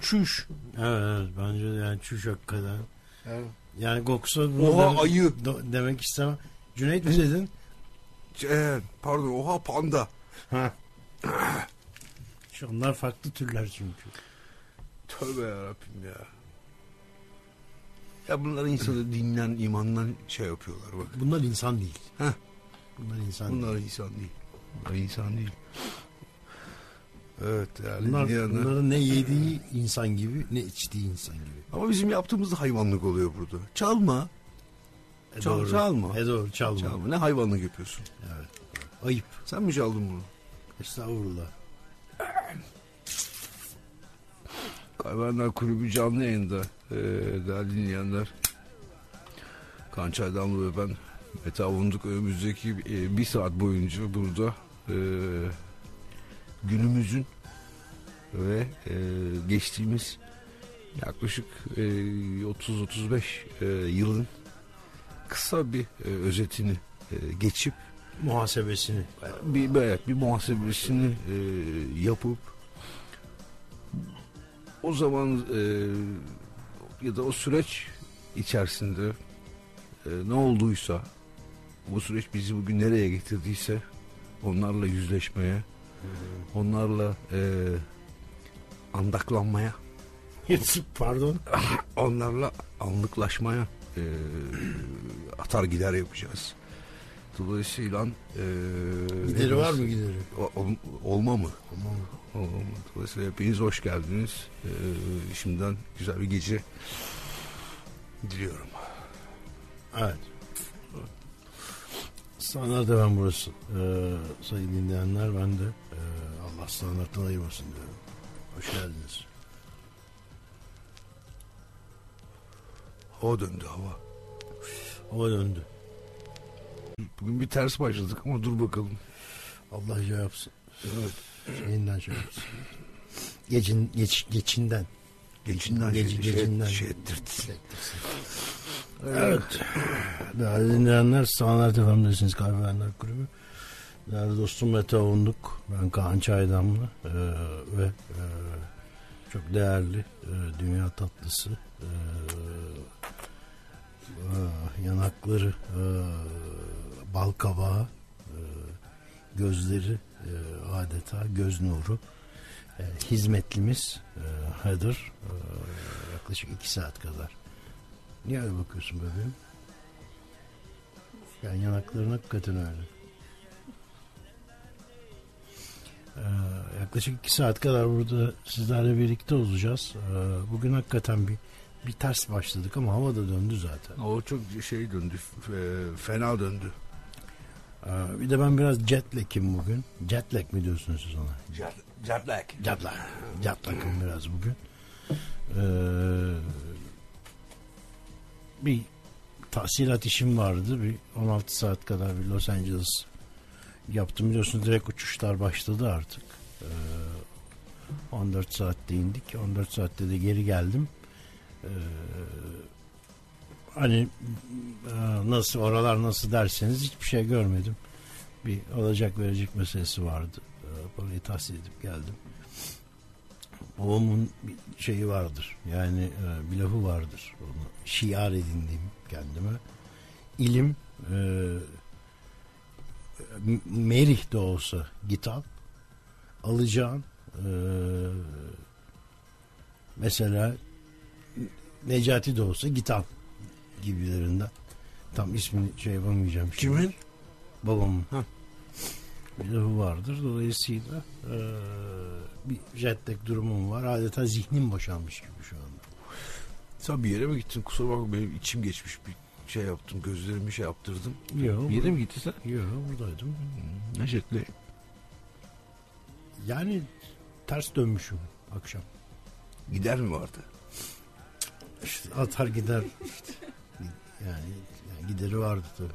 Çüş. Evet, bence de yani çüş hakikaten. Evet. Yani kokusu Oha demek, ayı. do- demek istemem. Cüneyt mi dedin? Ee, pardon oha panda. Ha. Şu onlar farklı türler çünkü. Tövbe yarabbim ya. Ya bunlar insanı dinden, imandan şey yapıyorlar bak. Bunlar insan değil. Heh. Bunlar insan değil. Bunlar insan değil. Bunlar insan değil. Evet yani Bunlar, dinleyenler- bunların ne yediği insan gibi ne içtiği insan gibi. Ama bizim yaptığımız da hayvanlık oluyor burada. Çalma. E Çal- doğru. çalma. E doğru çalma. Çalma. Ne hayvanlık yapıyorsun? Evet. Ayıp. Sen mi çaldın bunu? Estağfurullah. Hayvanlar Kulübü canlı yayında ee, değerli dinleyenler. Kançay Damlı ve ben Mete Avunduk önümüzdeki e, bir saat boyunca burada e, günümüzün ve e, geçtiğimiz yaklaşık e, 30-35 e, yılın kısa bir e, özetini e, geçip Muhasebesini. bir evet, bir muhasebesini e, yapıp o zaman e, ya da o süreç içerisinde e, ne olduysa bu süreç bizi bugün nereye getirdiyse onlarla yüzleşmeye onlarla e, andaklanmaya Pardon. onlarla anlıklaşmaya e, atar gider yapacağız. Dolayısıyla e, Gideri var mı gideri? Ol- olma mı? Olma mı? Dolayısıyla hepiniz hoş geldiniz. Ee, şimdiden güzel bir gece diliyorum. Evet. Standart ben burası. Ee, sayın dinleyenler ben de e, Allah standarttan ayırmasın diyorum. Hoş geldiniz. Hava döndü hava. Hava döndü. Bugün bir ters başladık ama dur bakalım. Allah şey yapsın. Şeyinden şey yapsın. Geçin, geç, geçinden. Geçinden Gece- şey, şey, gecinden. şey ettirtsin. Evet. Değerli dinleyenler, Standart FM'desiniz Kahvehaneler Kulübü. Değerli dostum Mete Avunduk, ben Kaan Çaydamlı ee, ve e, çok değerli e, dünya tatlısı e, ah, yanakları e, bal kabağı e, gözleri e, adeta göz nuru e, hizmetlimiz e, Heather e, yaklaşık iki saat kadar Niye öyle bakıyorsun bebeğim? Yani yanakların hakikaten öyle. Ee, yaklaşık iki saat kadar burada sizlerle birlikte olacağız. Ee, bugün hakikaten bir bir ters başladık ama hava da döndü zaten. O çok şey döndü. f- Fena döndü. Ee, bir de ben biraz jetlag'im bugün. Jetlag mi diyorsunuz siz ona? Jet, jet lag. Jetlag. Jetlag'ım biraz bugün. Ee, bir tahsilat işim vardı. Bir 16 saat kadar bir Los Angeles yaptım. Biliyorsunuz direkt uçuşlar başladı artık. Ee, 14 saatte indik. 14 saatte de geri geldim. Ee, hani e, nasıl oralar nasıl derseniz hiçbir şey görmedim. Bir alacak verecek meselesi vardı. Ee, parayı tahsil edip geldim. Babamın bir şeyi vardır. Yani e, bir lafı vardır. Onu şiar edindiğim kendime. İlim e, merih de olsa git al. Alacağın e, mesela Necati de olsa git al gibilerinden. Tam ismini şey yapamayacağım. şimdi. Kimin? Babamın. Ha. Bir lafı vardır. Dolayısıyla e, bir jet lag durumum var. Adeta zihnim boşalmış gibi şu anda. Sen bir yere mi gittin? Kusura bakma benim içim geçmiş bir şey yaptım. Gözlerimi şey yaptırdım. Yok. Bir yere mi gittin sen? Yok buradaydım. Ne jetle? Yani ters dönmüşüm akşam. Gider mi vardı? İşte atar gider. işte. Yani, yani gideri vardı tabii.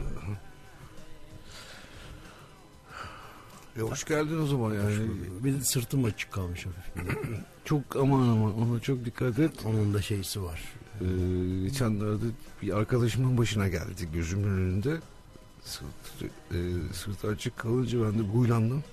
E hoş geldin o zaman yani. Benim sırtım açık kalmış hafif çok aman aman ona çok dikkat et. Onun da şeysi var. Ee, geçenlerde bir arkadaşımın başına geldi gözümün önünde. Sırt, e, sırtı açık kalınca ben de huylandım.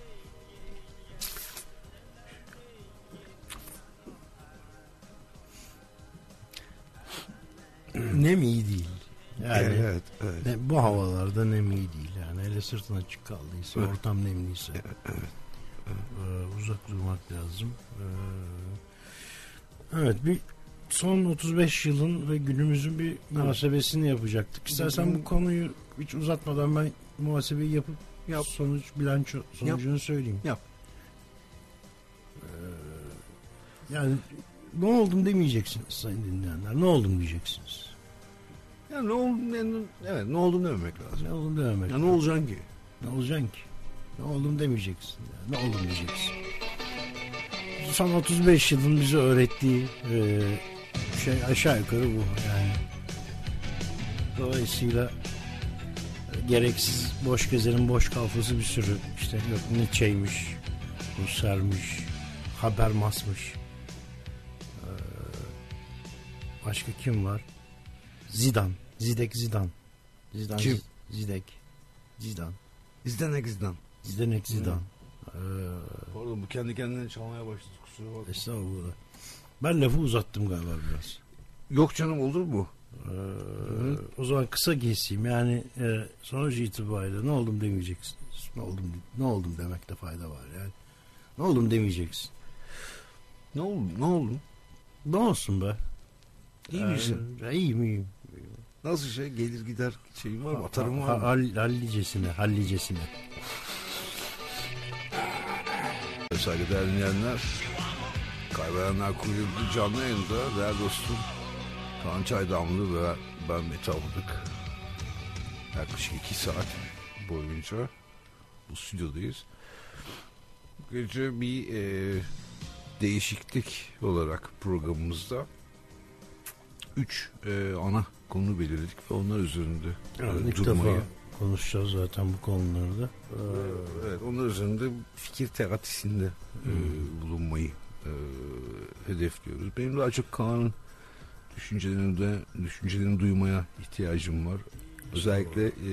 Nem iyi değil. Yani evet, evet. ne- bu havalarda nem iyi değil. Yani hele sırtın açık kaldıysa, Evet. ortam nemliyse evet. e, uzak durmak lazım. E, evet bir son 35 yılın ve günümüzün bir muhasebesini yapacaktık. İstersen bu konuyu hiç uzatmadan ben muhasebeyi yapıp Yap. sonuç bilanço sonucunu söyleyeyim. Yap. Ee, yani ne oldum demeyeceksiniz sayın dinleyenler. Ne oldum diyeceksiniz. Ya ne oldu? Ne, evet, ne oldu dememek lazım. Ne oldum dememek. Ya ne olacaksın ki? Ne olacaksın ki? Ne oldum demeyeceksin. yani. Ne oldum diyeceksin. Son 35 yılın bize öğrettiği e, şey aşağı yukarı bu yani. Dolayısıyla e, gereksiz boş gezerin boş kafası bir sürü işte yok Nietzsche'ymiş, Husserl'miş, Habermas'mış. Ee, başka kim var? Zidane. Zidek Zidane. Zidane Kim? Zidek. Zidane. İzden egizden. Zidane Zidane. Ee, Pardon bu kendi kendine çalmaya başladı kusura bakma. estağfurullah. Ben lafı uzattım galiba biraz. Yok canım olur mu? Ee, o zaman kısa geçeyim. Yani e, sonuç itibariyle ne oldum demeyeceksiniz. Ne oldum ne oldum demekte fayda var yani. Ne oldum demeyeceksin. Ne oldu? Ne oldu? Ne olsun be? İyi misin? Ee, iyiyim iyiyim. Nasıl şey gelir gider şeyin var mı? Atarım var mı? hall- Hallicesine, hallicesine. Saygıdeğer dinleyenler. Kaybedenler Kulübü canlı yayında değerli dostum Kaan Çaydamlı ve ben Mete Avladık. Yaklaşık iki saat boyunca bu stüdyodayız. Gece bir e, değişiklik olarak programımızda üç e, ana konu belirledik ve onlar üzerinde Yani e, ilk durmayı. defa konuşacağız zaten bu konularda. Ee, Evet, onlar üzerinde fikir terapisinde e, bulunmayı e, hedefliyoruz. Benim daha çok Kaan'ın düşüncelerini de düşüncelerini duymaya ihtiyacım var. Özellikle e,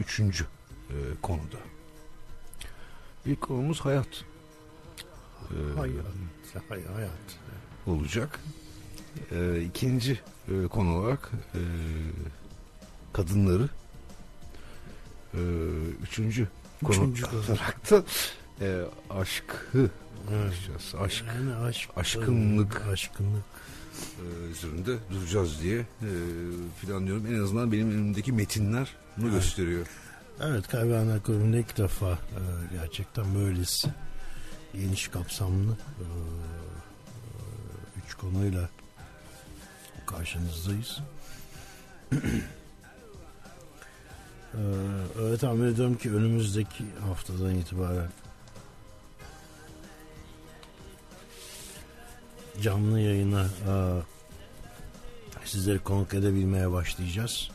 üçüncü e, konuda. İlk konumuz hayat. E, hayat, hay- hayat. olacak. E, ikinci e, konu olarak e, kadınları. E, üçüncü konu Üçüncü konu. olarak da e, aşkı Evet. Aşk Yani aşk, Aşkınlık. aşkınlık. e, üzerinde duracağız diye e, planlıyorum. En azından benim elimdeki metinler bunu Evet. gösteriyor. Evet Kaybedenler Kulübü'nde ilk defa e, gerçekten böylesi geniş kapsamlı e, e, üç konuyla karşınızdayız. e, öyle tahmin ediyorum ki önümüzdeki haftadan itibaren canlı yayına e, sizleri konuk edebilmeye başlayacağız.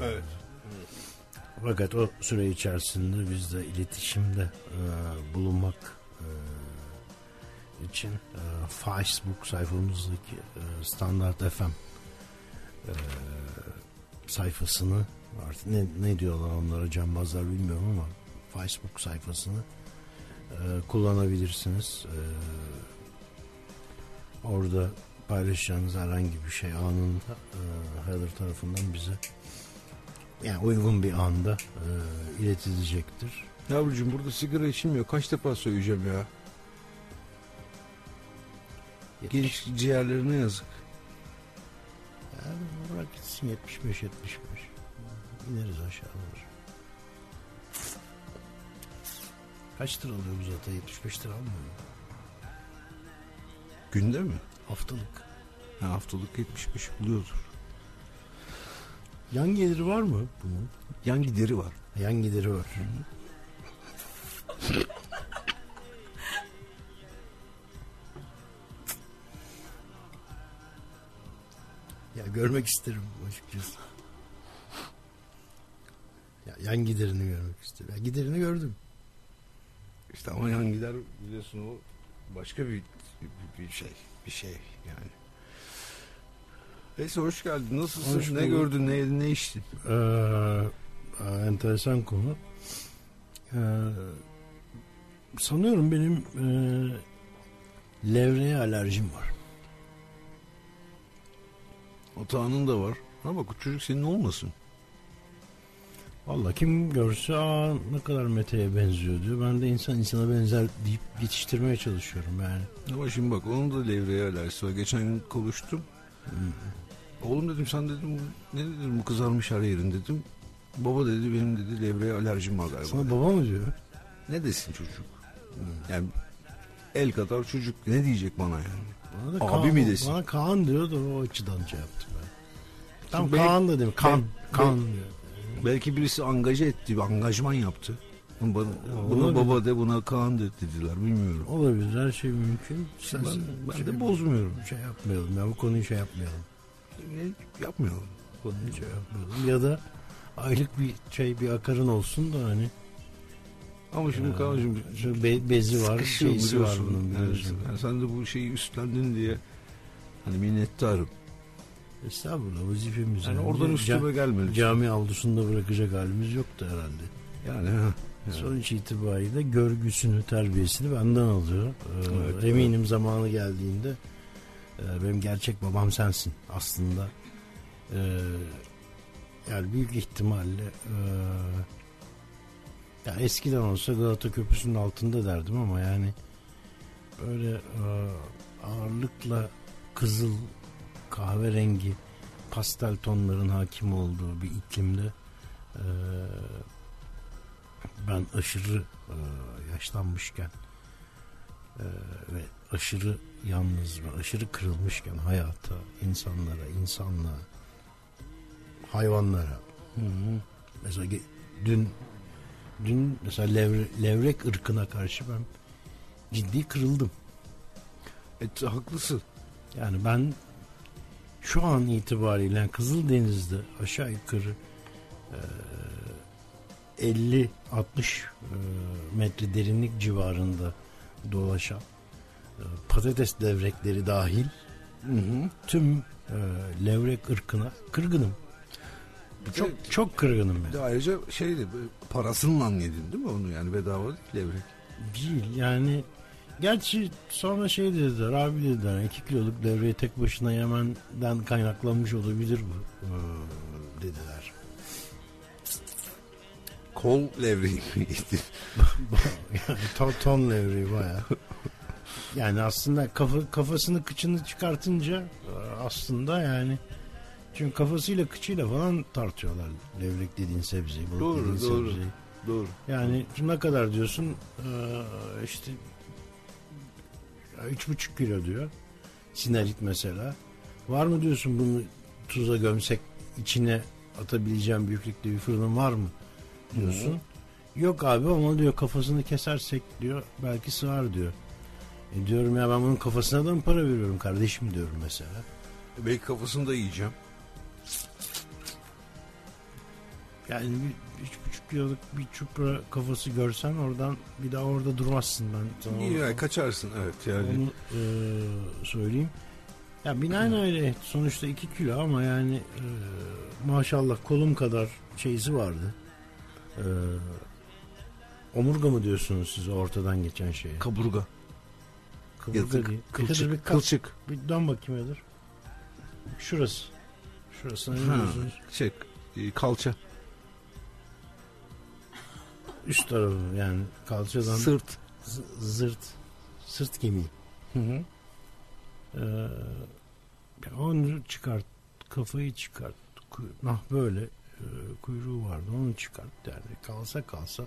E, fakat o süre içerisinde biz de iletişimde e, bulunmak e, için e, Facebook sayfamızdaki e, Standart FM e, sayfasını artık ne, ne diyorlar onlara cambazlar bilmiyorum ama Facebook sayfasını e, kullanabilirsiniz. E, orada paylaşacağınız herhangi bir şey anında e, Heather tarafından bize yani uygun bir anda e, iletilecektir. Yavrucuğum burada sigara içilmiyor. Kaç defa söyleyeceğim ya. Genç ciğerlerine yazık. Yani bırak gitsin 75 75. İneriz aşağı doğru. Kaç lira alıyor bu zaten? 75 lira almıyor mu? Günde mi? Haftalık. Ha, haftalık 75 buluyordur. Yan geliri var mı bunun? Yan gideri var. Yan gideri var. ya görmek isterim açıkçası. Ya yan giderini görmek isterim. Ya giderini gördüm. İşte ama yan gider biliyorsun o başka bir, bir, bir şey. Bir şey yani. Neyse hoş geldin. Nasılsın? Hoş ne gördün? Ne yedin? Ne içtin? Ee, e, enteresan konu. Ee, sanıyorum benim e, levreye alerjim var. Otağının da var. Ama bak o çocuk senin olmasın. Valla kim görse aa ne kadar Mete'ye benziyor diyor. Ben de insan insana benzer deyip yetiştirmeye çalışıyorum yani. Ama şimdi bak onun da levreye alerjisi var. Geçen gün konuştum. Oğlum dedim sen dedim ne dedim bu kızarmış her yerin dedim. Baba dedi benim dedi levreye alerjim var galiba. Sana baba mı diyor? Ne desin çocuk? Yani el kadar çocuk ne diyecek bana yani? Bana da Abi Kaan, mi desin? Bana Kaan diyor da o açıdan şey yaptım ben. Tam Şimdi Kaan da dedim. Kan. Kan diyor. Belki birisi angaje etti, bir angajman yaptı. Bana, buna olabilir. baba de buna Kaan de dediler bilmiyorum. Olabilir her şey mümkün. Sen, Ben, ben şey, de bozmuyorum. şey yapmayalım ya bu konuyu şey yapmayalım. Yapmıyorum. Bu konuyu şey yapmayalım. Ya da aylık bir şey bir akarın olsun da hani Ama şimdi Kaan'cığım şu be- bezi var, şeysi var bunun biliyorsun. yani sen de bu şeyi üstlendin diye hani minnettarım. Estağfurullah vazifemiz. Yani yani. oradan üstüme gelmedi. Cami avlusunda bırakacak halimiz yoktu herhalde. Yani ha. Yani. Sonuç itibariyle görgüsünü, terbiyesini benden alıyor. Ee, Evet, eminim zamanı geldiğinde e, benim gerçek babam sensin aslında. Ee, yani büyük ihtimalle e, ya eskiden olsa Galata Köprüsü'nün altında derdim ama yani böyle e, ağırlıkla kızıl, kahverengi, pastel tonların hakim olduğu bir iklimde e, ben aşırı e, yaşlanmışken e, ve aşırı yalnız ve aşırı kırılmışken hayata, insanlara, insanlığa, hayvanlara. Mesela ge- dün dün mesela levre- levrek ırkına karşı ben ciddi kırıldım. E, haklısın. Yani ben şu an itibariyle Kızıldeniz'de aşağı yukarı e, 50-60 e, metre derinlik civarında dolaşan e, patates levrekleri dahil Hı hı. tüm e, levrek ırkına kırgınım. Çok Evet. çok kırgınım ben. de ayrıca şey de parasınla yedin değil mi onu yani bedava değil levrek. Değil yani gerçi sonra şey dediler abi dediler 2 kiloluk devreyi tek başına yemenden kaynaklanmış olabilir bu dediler. Kol levreği mi yedin? yani ton, ton levreği baya. Yani aslında kafa, kafasını kıçını çıkartınca e, aslında yani çünkü kafasıyla kıçıyla falan tartıyorlar levrek dediğin sebzeyi, balık Doğru, dediğin doğru. sebzeyi. Doğru. Yani ne kadar diyorsun Ee, işte üç buçuk kilo diyor sinerit mesela var mı diyorsun bunu tuza gömsek içine atabileceğim büyüklükte bir fırının var mı diyorsun yok abi ama diyor kafasını kesersek diyor belki sığar diyor e diyorum ya ben bunun kafasına da mı para veriyorum kardeşim diyorum mesela Belki kafasını da yiyeceğim. Yani bir, üç buçuk kiloluk bir çupra kafası görsen oradan bir daha orada durmazsın ben onu- yani kaçarsın evet yani. Onu e, söyleyeyim. Ya binaenaleyh sonuçta 2 kilo ama yani e, maşallah kolum kadar şeysi vardı. E, omurga mı diyorsunuz siz ortadan geçen şeye? Kaburga. Kaburga Yatık, değil. kılçık, bir kalk- kılçık. Bir dön bakayım Edir. Şurası. Şurasına ne diyorsunuz? şey, e, kalça. Üst tarafı yani kalçadan Sırt. z- zırt. Sırt kemiği. Hı hı. Ee, onu çıkart, kafayı çıkart. Nah böyle e, kuyruğu vardı onu çıkart yani kalsa kalsa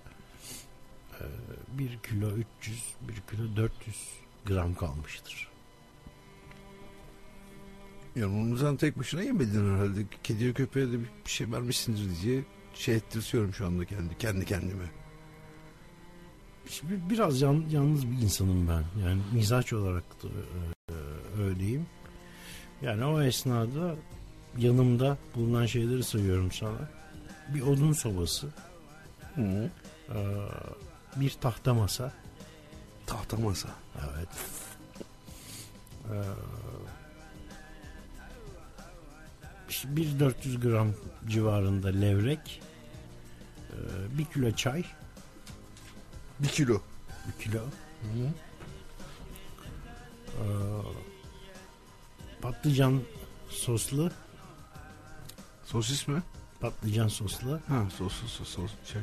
e, 1 kilo 300 1 kilo 400 gram kalmıştır. Yani onu tek başına yemedin herhalde. Kediye köpeğe de bir bir şey vermişsindir diye şey ettirtiyorum şu anda kendi kendi kendime. Biraz yan- yalnız bir insanım ben. Yani mizaç olarak da e, öyleyim. Yani o esnada yanımda bulunan şeyleri sayıyorum sana. Bir odun sobası, Hı. e, bir tahta masa, Tahta masa. Evet. Ee, bir 400 gram civarında levrek, ee, bir kilo çay, Bir kilo. bir kilo, ee, patlıcan soslu Sosis mi? Patlıcan soslu. Ha soslu sos, sos şey.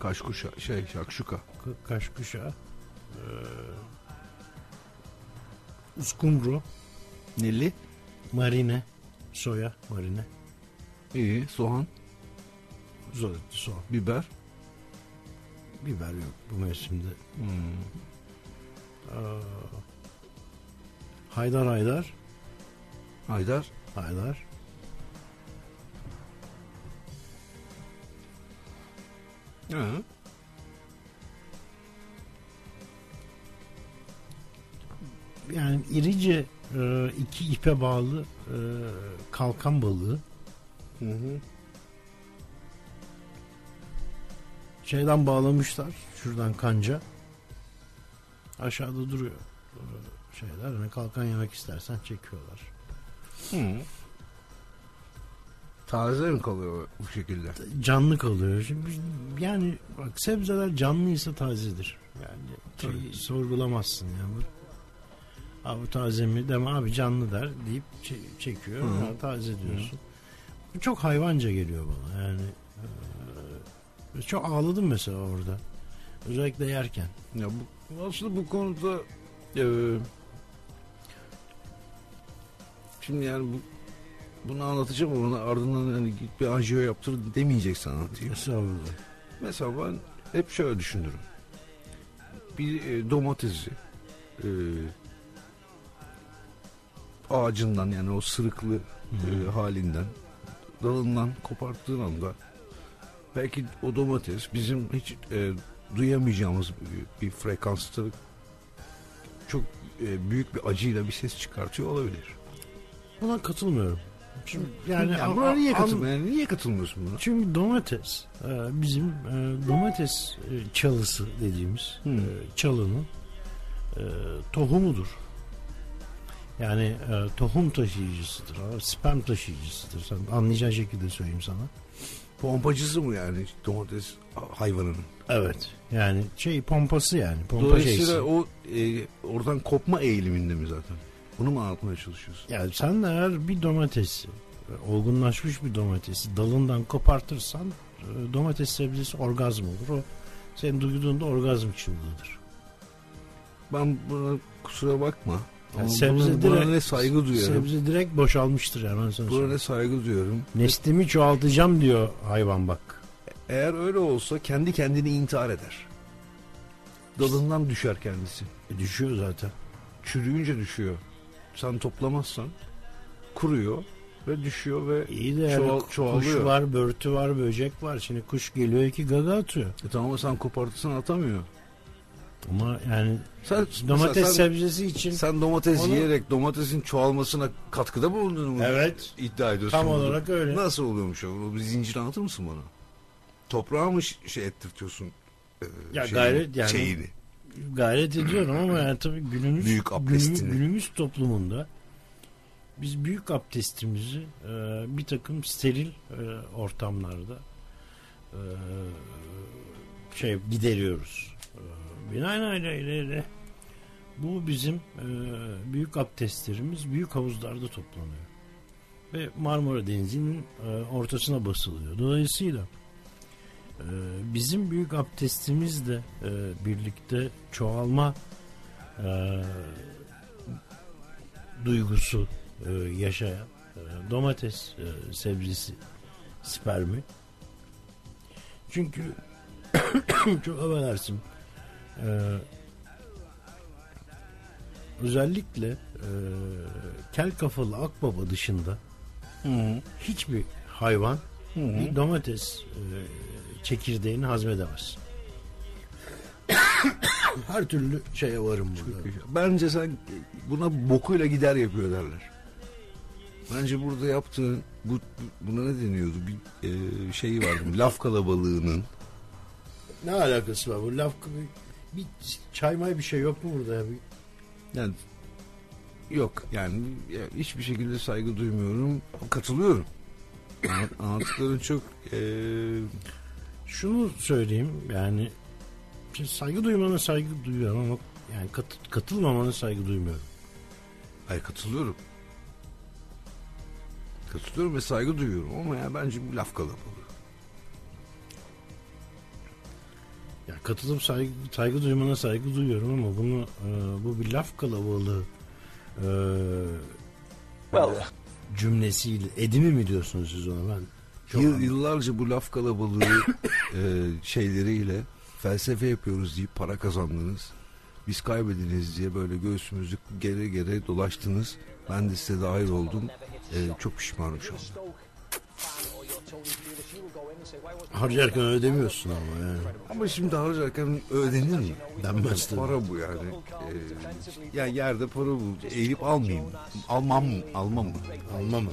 Kaşkuşa şey şakşuka. Ka- Kaşkuşa. Ee, uskumru. Neli? Marine. Soya marine. İyi. Soğan, Zor, soğan. biber. Biber yok bu mevsimde. Hmm. Aa, haydar haydar. Haydar. Haydar. Ha. Yani irice e, iki ipe bağlı e, kalkan balığı. Hı hı. Şeyden bağlamışlar. Şuradan kanca. Aşağıda duruyor. Şeyler. Hani kalkan yemek istersen çekiyorlar. Hı. Taze mi kalıyor bu şekilde? Canlı kalıyor. Şimdi yani bak sebzeler canlıysa tazedir. Yani Tabii. şey, sorgulamazsın yani. Abi taze mi deme abi canlı der deyip çe- çekiyor. Hı. Taze diyorsun. Bu çok hayvanca geliyor bana. Yani e, çok ağladım mesela orada. Özellikle yerken. Ya bu aslında bu konuda e, şimdi yani bu bunu anlatacağım ama ardından hani git bir anjiyo yaptır demeyeceksen anlatayım. Estağfurullah. Mesela ben hep şöyle düşünürüm. Bir e, domatesi e, ağacından yani o sırıklı e, halinden dalından koparttığın anda belki o domates bizim hiç e, duyamayacağımız bir, bir frekansta çok e, büyük bir acıyla bir ses çıkartıyor olabilir. Buna katılmıyorum. Çünkü yani, an- buna niye katılmıyorsun? Yani niye katılmıyorsun buna? Çünkü domates e, bizim e, domates e, çalısı dediğimiz Hmm. e, çalının e, tohumudur. Yani e, tohum taşıyıcısıdır. Sperm taşıyıcısıdır. Sen anlayacağın şekilde söyleyeyim sana. Pompacısı mı yani domates hayvanının? Evet. Yani şey pompası yani. Pompa Dolayısıyla şeysi. o e, oradan kopma eğiliminde mi zaten? Bunu mu anlatmaya çalışıyorsun? Yani sen eğer bir domatesi olgunlaşmış bir domatesi dalından kopartırsan e, domates sebzesi orgazm olur. O senin duyduğunda orgazm çığlığıdır. Ben buna kusura bakma. Yani sebze buna, direkt- ne saygı duyuyorum. Sebze direkt boşalmıştır hemen sana Buna ne saygı duyuyorum. Neslimi çoğaltacağım diyor hayvan bak. Eğer öyle olsa kendi kendini intihar eder. Dalından düşer kendisi. E, düşüyor zaten. Çürüyünce düşüyor. Sen toplamazsan kuruyor ve düşüyor ve İyi de yani Çoğal- kuş çoğalıyor. var, börtü var, böcek var. Şimdi kuş geliyor iki gaga atıyor. e tamam ama sen kopartırsan atamıyor. Ama yani Sen domates sen, sebzesi için sen domates Onu- yiyerek domatesin çoğalmasına katkıda bulundun mu? evet iddia ediyorsun. tam bunu. olarak öyle. Nasıl oluyormuş o? Bir zincir anlatır mısın bana? Toprağa mı şey ettirtiyorsun? e, Ya gayret yani. Şeyini. Gayret ediyorum ama yani tabii günümüz Büyük günümüz, günümüz toplumunda biz büyük abdestimizi e, bir takım steril e, ortamlarda e, şey gideriyoruz. Binaenaleyh bu bizim e, büyük abdestlerimiz büyük havuzlarda toplanıyor. Ve Marmara Denizi'nin e, ortasına basılıyor. Dolayısıyla e, bizim büyük abdestimizle e, birlikte çoğalma e, duygusu e, yaşayan e, domates e, sebzesi spermi. Çünkü çok affedersin e, özellikle e, kel kafalı akbaba dışında Hı. hiçbir hayvan Hı. bir domates e, çekirdeğini hazmedemez. Her türlü şeye varım burada. Bence sen buna bokuyla gider yapıyor derler. Bence burada yaptığın bu buna ne deniyordu? Bir e, şey vardı. laf kalabalığının Ne alakası var bu laf bir, bir çay may bir şey yok mu burada ya? Bir- yani yok yani ya hiçbir şekilde saygı duymuyorum. Katılıyorum. Anlat- Anlattıkların çok e, Şunu söyleyeyim yani şimdi saygı duymana saygı duyuyorum ama yani kat- katılmamana saygı duymuyorum. hayır katılıyorum. katılıyorum ve saygı duyuyorum ama ya bence bu laf kalabalığı. Ya katılıp saygı, saygı duymana saygı duyuyorum ama bunu e, bu bir laf kalabalığı e, Well, cümlesiyle edimi mi diyorsunuz siz ona ben çok Yıl- yıllarca bu laf kalabalığı e, şeyleriyle felsefe yapıyoruz deyip para kazandınız. Biz kaybediniz diye böyle göğsümüzü gere gere dolaştınız. Ben de size dahil oldum. E, çok pişmanım şu an. Harcarken öyle demiyorsun ama yani. Ama şimdi harcarken ödenir mi? Denmez tabii. Para bu yani. Ee, ya yerde para bu. Eğilip almayayım. Almam mı? Almam mı? Alma mı?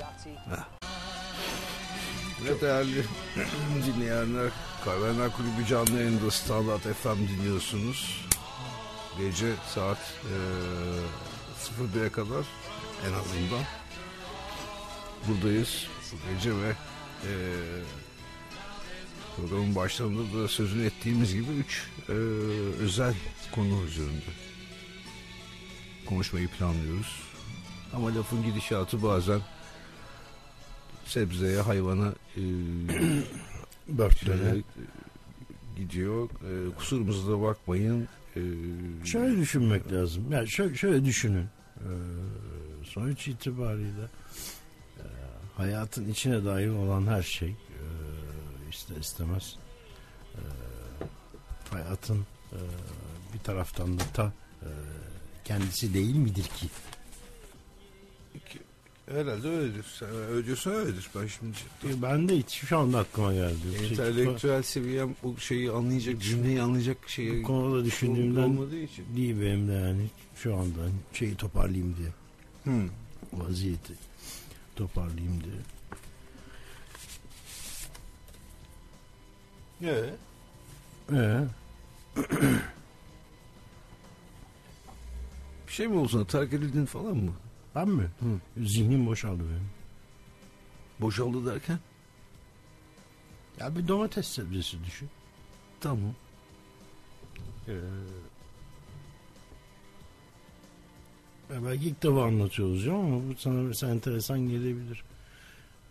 Ve değerli dinleyenler Kahvehaneler Kulübü canlı yayında Standart FM dinliyorsunuz. Gece saat e, 01'e kadar en azından buradayız. Bu gece ve e, programın başlarında da sözünü ettiğimiz gibi üç e, özel konu üzerinde konuşmayı planlıyoruz. Ama lafın gidişatı bazen sebzeye, hayvana e, Börtlere. e, gidiyor. E, kusurumuza da bakmayın. E, Şöyle düşünmek lazım. Yani şöyle, şöyle düşünün. Ee, sonuç itibariyle e, hayatın içine dahil olan her şey e, ister istemez e, hayatın e, bir taraftan da ta e, kendisi değil midir ki? herhalde öyledir. Sen öyle diyorsan öyledir. Ben şimdi E, Ben de hiç şu anda aklıma geldi. Şey, entelektüel seviyem bu şeyi anlayacak, cümleyi anlayacak şeye bu konuda düşündüğümden olmadığı için. değil benim de yani şu anda şeyi toparlayayım diye. Hmm. vaziyeti toparlayayım diye. Evet. Ee, Bir şey mi olsun? Terk edildin falan mı? ben mi? Zihnim boşaldı benim. Boşaldı derken? Ya bir domates sebzesi düşün. Tamam. Ee, ya belki ilk defa anlatıyor olacağım ama bu sana mesela enteresan gelebilir.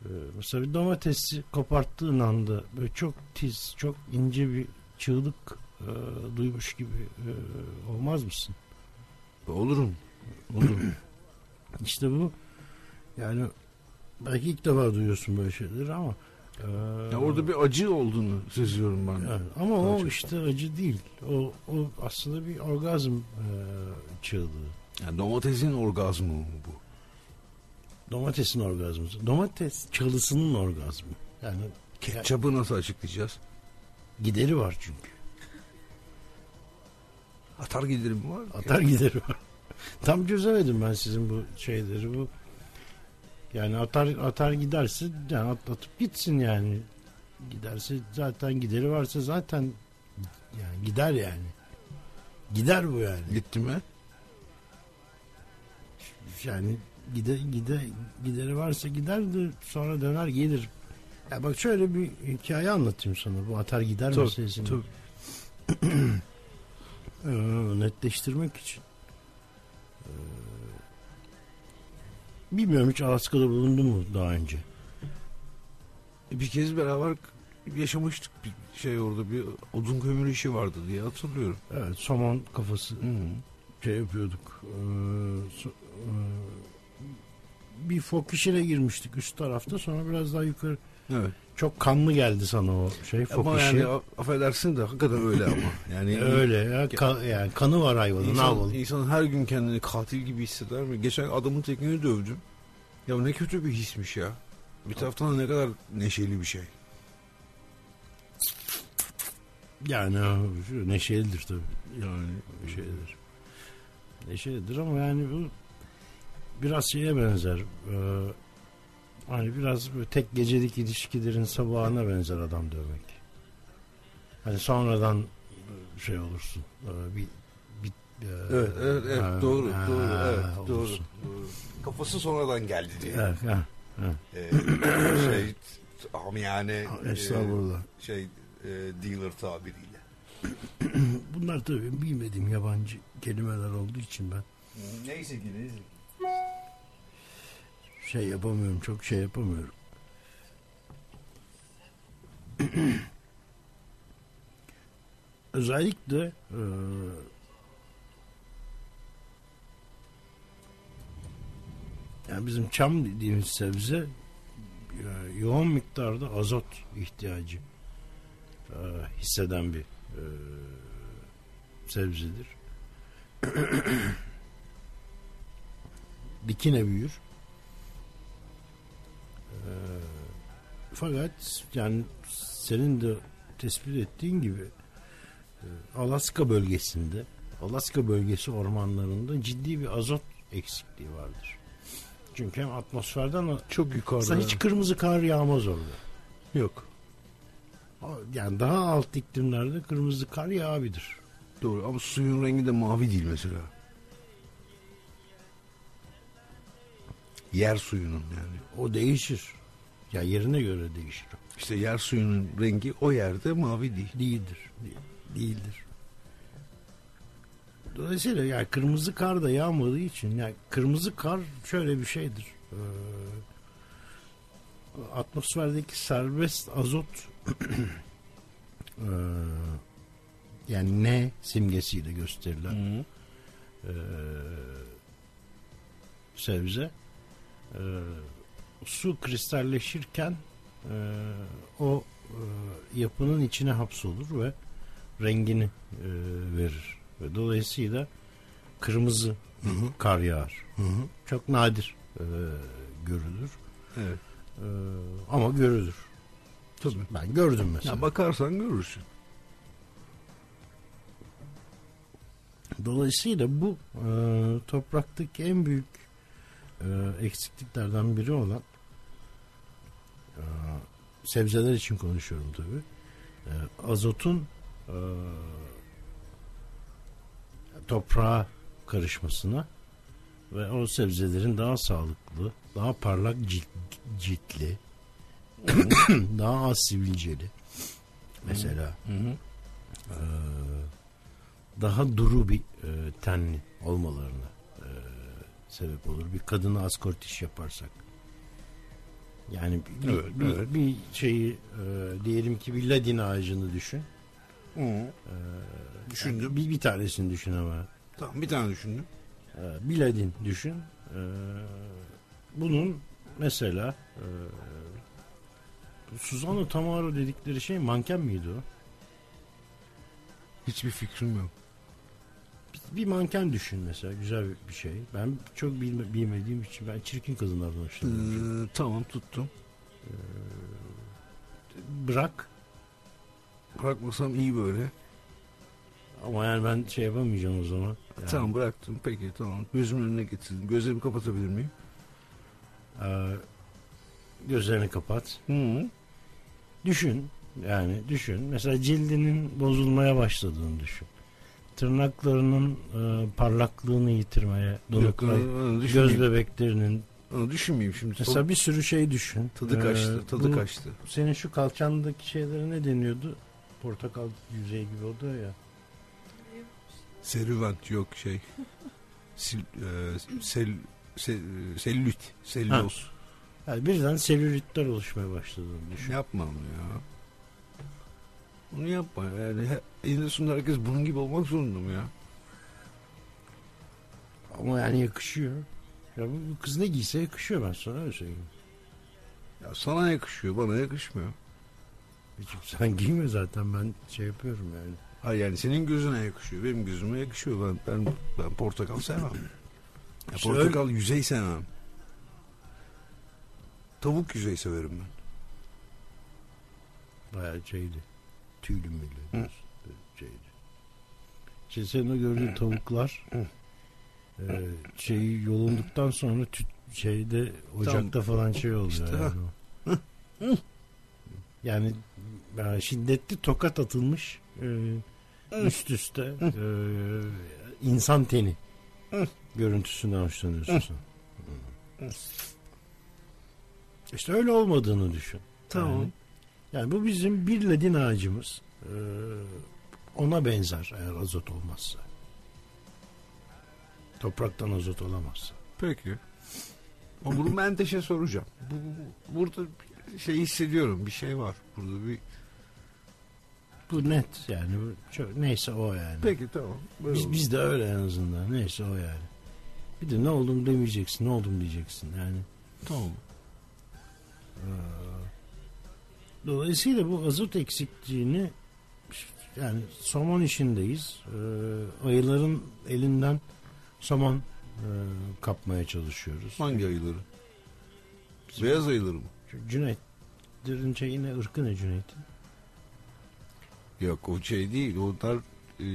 Ee, mesela bir domatesi koparttığın anda böyle çok tiz, çok ince bir çığlık e, duymuş gibi e, olmaz mısın? Olurum. Olurum. İşte bu yani belki ilk defa duyuyorsun böyle şeyleri ama e, ya orada bir acı olduğunu seziyorum ben. Evet, ama o Daha çok. işte acı değil. O, o aslında bir orgazm e, çığlığı. Yani domatesin orgazmı mı bu? Domatesin orgazmı. Domates çalısının orgazmı. Yani Ketçapı nasıl açıklayacağız? gideri var çünkü. Atar giderim var. Atar gideri var. Tam çözemedim ben sizin bu şeyleri bu. Yani atar atar giderse yani at- atıp gitsin yani. Giderse zaten gideri varsa zaten yani gider yani. Gider bu yani. Gitti mi? Yani gide, gide, gideri varsa gider de sonra döner gelir. Ya bak şöyle bir hikaye anlatayım sana bu atar gider Tabii, meselesini. tabii. Ee, netleştirmek için. Ee, bilmiyorum hiç Alaska'da bulundun mu daha önce? Bir kez beraber yaşamıştık bir şey orada bir odun kömür işi vardı diye hatırlıyorum. Evet somon kafası Hı. şey yapıyorduk. Ee, so- e, bir fok işine girmiştik üst tarafta sonra biraz daha yukarı Evet. çok kanlı geldi sana o şey fok Ama yani affedersin de hakikaten öyle ama. Yani Öyle ya, ka- yani kanı var hayvanın ne İnsan, yapalım? insan her gün kendini katil gibi hisseder mi? Geçen adamın tekniğini dövdüm. Ya ne kötü bir hismiş ya. Bir taraftan da ne kadar neşeli bir şey. Yani neşelidir tabii. Yani şeydir. Neşelidir ama yani bu biraz şeye benzer. Ee, hani biraz böyle tek gecelik ilişkilerin sabahına benzer adam dövmek. Hani sonradan şey olursun. ee, Bir, bir ee, Evet, evet, evet. ha, doğru, ha, doğru, evet, doğru, olursun. doğru. Kafası sonradan geldi diye. Evet, ha, ha. Ee, şey, amiyane Estağfurullah. e, şey e, dealer tabiriyle. Bunlar tabii bilmediğim yabancı kelimeler olduğu için ben Neyse ki neyse ki. Şey yapamıyorum. Çok şey yapamıyorum. Özellikle e, yani bizim çam dediğimiz sebze e, yoğun miktarda azot ihtiyacı e, hisseden bir e, sebzedir. Dikine büyür. E, fakat yani senin de tespit ettiğin gibi e, Alaska bölgesinde Alaska bölgesi ormanlarında ciddi bir azot eksikliği vardır. Çünkü hem atmosferden Çok yukarıda. hiç kırmızı kar yağmaz orada. Yok. Yani daha alt iklimlerde kırmızı kar yağabilir. Doğru ama suyun rengi de mavi değil mesela. Yer suyunun yani. O değişir. Ya yerine göre değişir. İşte yer suyunun rengi o yerde mavi değil. Değildir. De- Değildir. Dolayısıyla yani kırmızı kar da yağmadığı için yani kırmızı kar şöyle bir şeydir. Ee, atmosferdeki serbest azot ee, yani ne simgesiyle gösterilen ee, sebze ee, su kristalleşirken ee, o ee, yapının içine hapsolur ve rengini ee, verir. Ve dolayısıyla kırmızı kar yağar. Çok nadir ee, görülür. Evet. Ee, ama görülür. Tabii. Ben gördüm mesela. Ya bakarsan görürsün. Dolayısıyla bu e, topraktaki en büyük e, eksikliklerden biri olan e, sebzeler için konuşuyorum tabi. E, azotun e, toprağa karışmasına ve o sebzelerin daha sağlıklı, daha parlak cilt, ciltli, daha az sivilceli mesela e, daha duru bir e, tenli olmalarına e, sebep olur. Bir kadına askort iş yaparsak. Yani bir, Evet, bir, evet. bir şeyi e, diyelim ki bir ladin ağacını düşün. E, Düşündüm. Bir, bir tanesini düşün ama. Tamam bir tane düşündüm. E, bir ladin düşün. E, bunun mesela e, Susano Tamaro dedikleri şey manken miydi o? Hiçbir fikrim yok. Bir- manken düşün mesela güzel bir- şey. Ben çok bilme, bilmediğim için ben çirkin kadınlardan hoşlanıyorum. Ee, tamam tuttum. Bırak Bırakmasam iyi böyle. ama yani ben şey yapamayacağım o zaman. Yani, Tamam bıraktım. Peki tamam. Gözümün önüne getirdim. Gözlerimi kapatabilir miyim? e, gözlerini kapat. Hı. Düşün yani düşün. Mesela cildinin bozulmaya başladığını düşün. Tırnaklarının e, parlaklığını yitirmeye, onu göz bebeklerinin Onu düşünmeyeyim şimdi. mesela bir sürü şey düşün. tadı E, kaçtı. Tadı bu- kaçtı. Senin şu kalçandaki şeylere ne deniyordu? Portakal yüzeyi gibi oluyor ya. Serüvent yok şey. Sil, e, sel, sel, sellüt. Selüloz. Yani birden selülitler oluşmaya başladığını düşün. Yapma onu ya. Onu yapma. Yani he, eninde sonunda herkes bunun gibi olmak zorunda mı ya? Ama yani yakışıyor. Ya bu kız ne giyse yakışıyor ben sana öyle söyleyeyim. Ya sana yakışıyor, bana yakışmıyor. Hiç sen giyme zaten ben şey yapıyorum yani. Ha yani senin gözüne yakışıyor, benim gözüme yakışıyor. Ben ben ben portakal sevmem. Ya İşte portakal yüzey sevmem. Tavuk yüzey severim ben. Bayağı şeydi. Tüylü müylü. Şeydi. O gördüğün tavuklar e, şeyi yolunduktan sonra tüt, şeyde ocakta falan şey oluyor. İşte, yani. yani yani şiddetli tokat atılmış e, üst üste e, insan teni görüntüsünden hoşlanıyorsun sen. İşte öyle olmadığını düşün. Tamam. Yani, yani bu bizim bir ledin ağacımız. Ee, ona benzer eğer azot olmazsa. Topraktan azot olamazsa. Peki. Ama bunu Menteş'e soracağım. Bu, bu- burada şey hissediyorum. Bir şey var. Burada bir... Bu net yani. Bu çok, neyse o yani. Peki tamam. Böyle Biz, olur. biz de öyle en azından. Neyse o yani. Bir de ne oldum demeyeceksin. Ne oldum diyeceksin yani. Tamam. Dolayısıyla bu azot eksikliğini yani somon işindeyiz. Ee, ayıların elinden somon e, kapmaya çalışıyoruz. Hangi ayıları? Beyaz ayıları mı? Cüneyt derince yine ırkı ne Cüneyt'in? Yok o şey değil. Onlar e,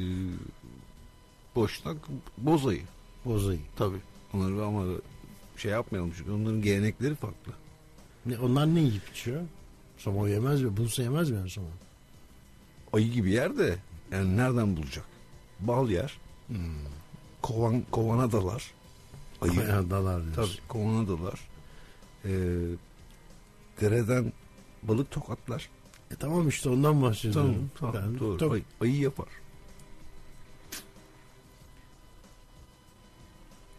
boşnak boz ayı. Bozayı. Tabii. Onları ama şey yapmayalım çünkü onların gelenekleri farklı. Ne, onlar ne yiyip içiyor? Somon yemez mi? Bulsa yemez mi yani somon? Ayı gibi yer de yani nereden bulacak? Bal yer. Kovan, kovana dalar. Ayı. Bayağı dalar diyorsun. Tabii kovana dalar. Ee, dereden balık tokatlar. E tamam işte ondan bahsediyorum. Tamam, tamam Yani doğru. tabii. Ayı, ayı yapar.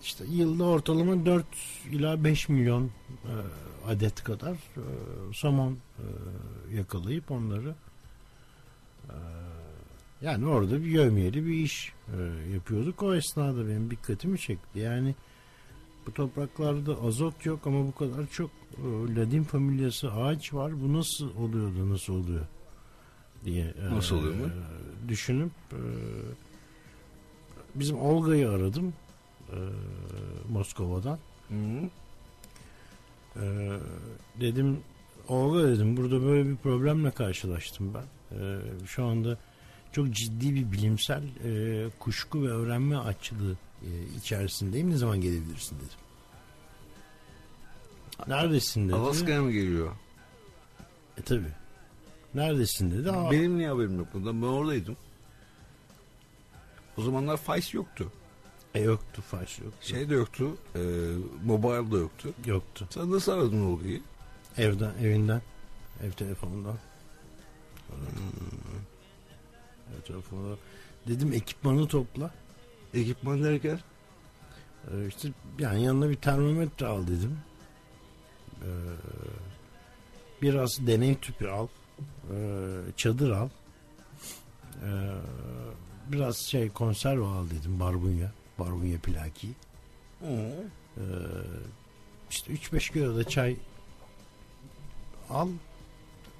İşte yılda ortalama 4 ila 5 milyon e, adet kadar e, somon e, yakalayıp onları e, yani orada bir yövmiyeli bir iş e, yapıyorduk. O esnada benim dikkatimi çekti. Yani bu topraklarda azot yok ama bu kadar çok e, ladin familyası ağaç var. Bu nasıl oluyor da nasıl oluyor diye e, Nasıl oluyor mu? düşünüp e, bizim Olga'yı aradım e, Moskova'dan. Hı. E, dedim Olga dedim burada böyle bir problemle karşılaştım ben. E, şu anda çok ciddi bir bilimsel e, kuşku ve öğrenme açlığı e, içerisindeyim. Ne zaman gelebilirsin dedim. Neredesin dedi. Alaska'ya mı geliyor? E tabi. Neredesin dedi. Aa, Benim niye haberim yok bundan? Ben oradaydım. O zamanlar Fice yoktu. E, yoktu faş yoktu. Şey de yoktu. E, mobile da yoktu. Yoktu. Sen nasıl aradın Olga'yı? Evden, evinden. Ev telefonundan. Ev telefonundan. Dedim ekipmanı topla. Ekipman derken? Ee, işte yani yanına bir termometre al dedim. Ee, biraz deney tüpü al. Ee, çadır al. Ee, biraz şey konserve al dedim barbunya. Barbunya plaki. Ee, işte 3-5 kilo da çay al.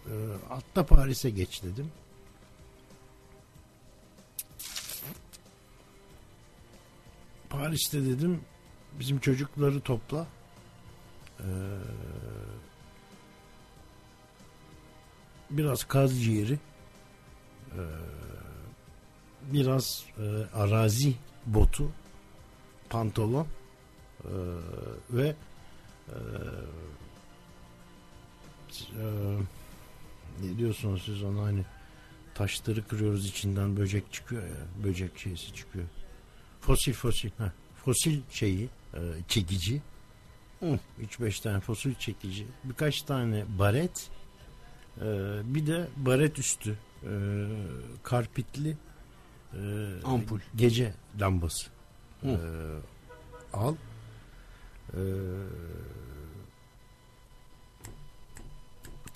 Ee, atla Paris'e geç dedim. Paris'te dedim bizim çocukları topla. Ee, biraz kaz ciğeri ee, biraz e, arazi botu pantolon ee, ve e, e, ne diyorsunuz siz ona hani taşları kırıyoruz içinden böcek çıkıyor ya böcek şeysi çıkıyor fosil fosil ha fosil şeyi e, çekici Hı. 3-5 tane fosil çekici birkaç tane baret e, bir de baret üstü e, karpitli e, Ampul. gece lambası Hı. e, al e,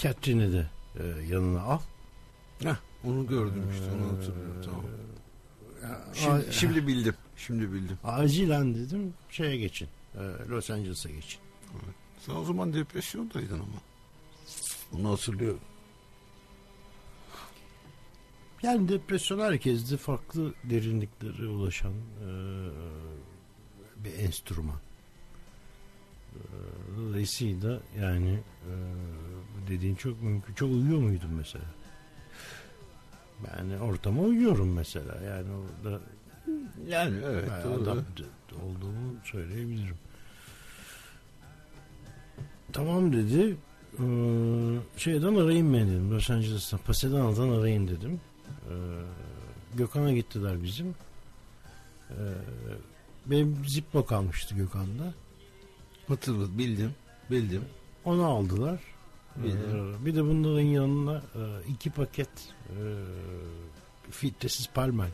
Catherine'i de e, yanına al Heh, onu gördüm işte onu hatırlıyorum. Ee, Tamam. A- Şimdi, şimdi bildim. Şimdi bildim. acilen dedim şeye geçin e, Los Angeles'a geçin Sen o zaman depresyondaydın ama. Onu hatırlıyorum. Yani depresyon herkeste farklı derinliklere ulaşan e, bir enstrüman. E, Dolayısıyla yani e, dediğin çok mümkün. Çok uyuyor muydun mesela? Yani ortama uyuyorum mesela. Yani orada Yani evet. doğru. adapte olduğumu söyleyebilirim. Tamam dedi. Ee, şeyden arayayım ben dedim. Los Angeles'tan, Pasadena'dan arayayım dedim. Ee, Gökhan'a gittiler bizim. Ee, benim Zippo kalmıştı Gökhan'da. Hatırladım. Bildim. Bildim. Onu aldılar. Ee, bir de bunların yanına e, iki paket e, filtresiz palmen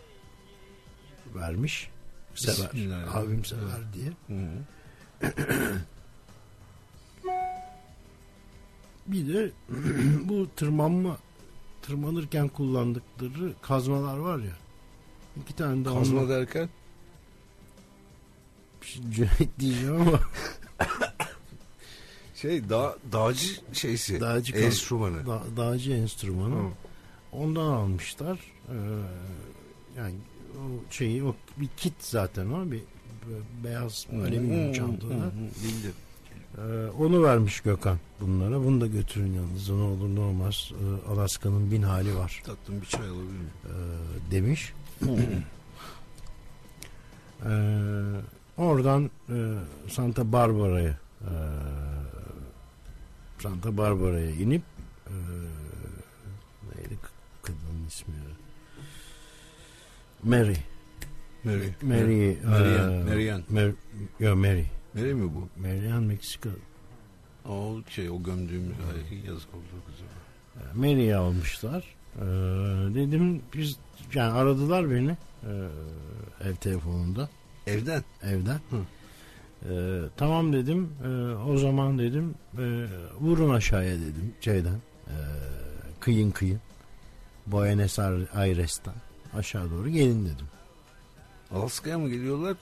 vermiş. Sever. Abim sever diye. Bir de bu tırmanma tırmanırken kullandıkları kazmalar var ya. İki tane de Kazma onunla- derken Cüneyt diyeceğim ama şey dağ, dağcı şeysi. Dağcı enstrümanı. da, dağcı enstrümanı. Hı. Ondan almışlar. Ee, yani o şeyi o bir kit zaten o bir be- beyaz alüminyum çantada. Bildim. Ee, onu vermiş Gökhan bunlara. Bunu da götürün yanınıza ne olur ne olmaz. Ee, Alaska'nın bin hali var Tatlım bir çay alabilir miyim? ee, demiş. Ee, oradan e, Santa Barbara'ya e, Santa Barbara'ya inip e, neydi kadının ismi ya? Mary Mary. Mary Marian. e, Marian. Mer, yo, Mary Mary mi bu? Marian Meksika O şey o gömdüğümüz ay yazık oldu kızım. Mary'i almışlar Ee, dedim biz yani aradılar beni e, ev telefonunda Evden. evden. Hı. Ee, tamam dedim. Ee, o zaman dedim e, vurun aşağıya dedim şeyden. Ee, kıyın kıyın. Buenos Aires'ten aşağı doğru gelin dedim. Alaska'ya mı geliyorlar?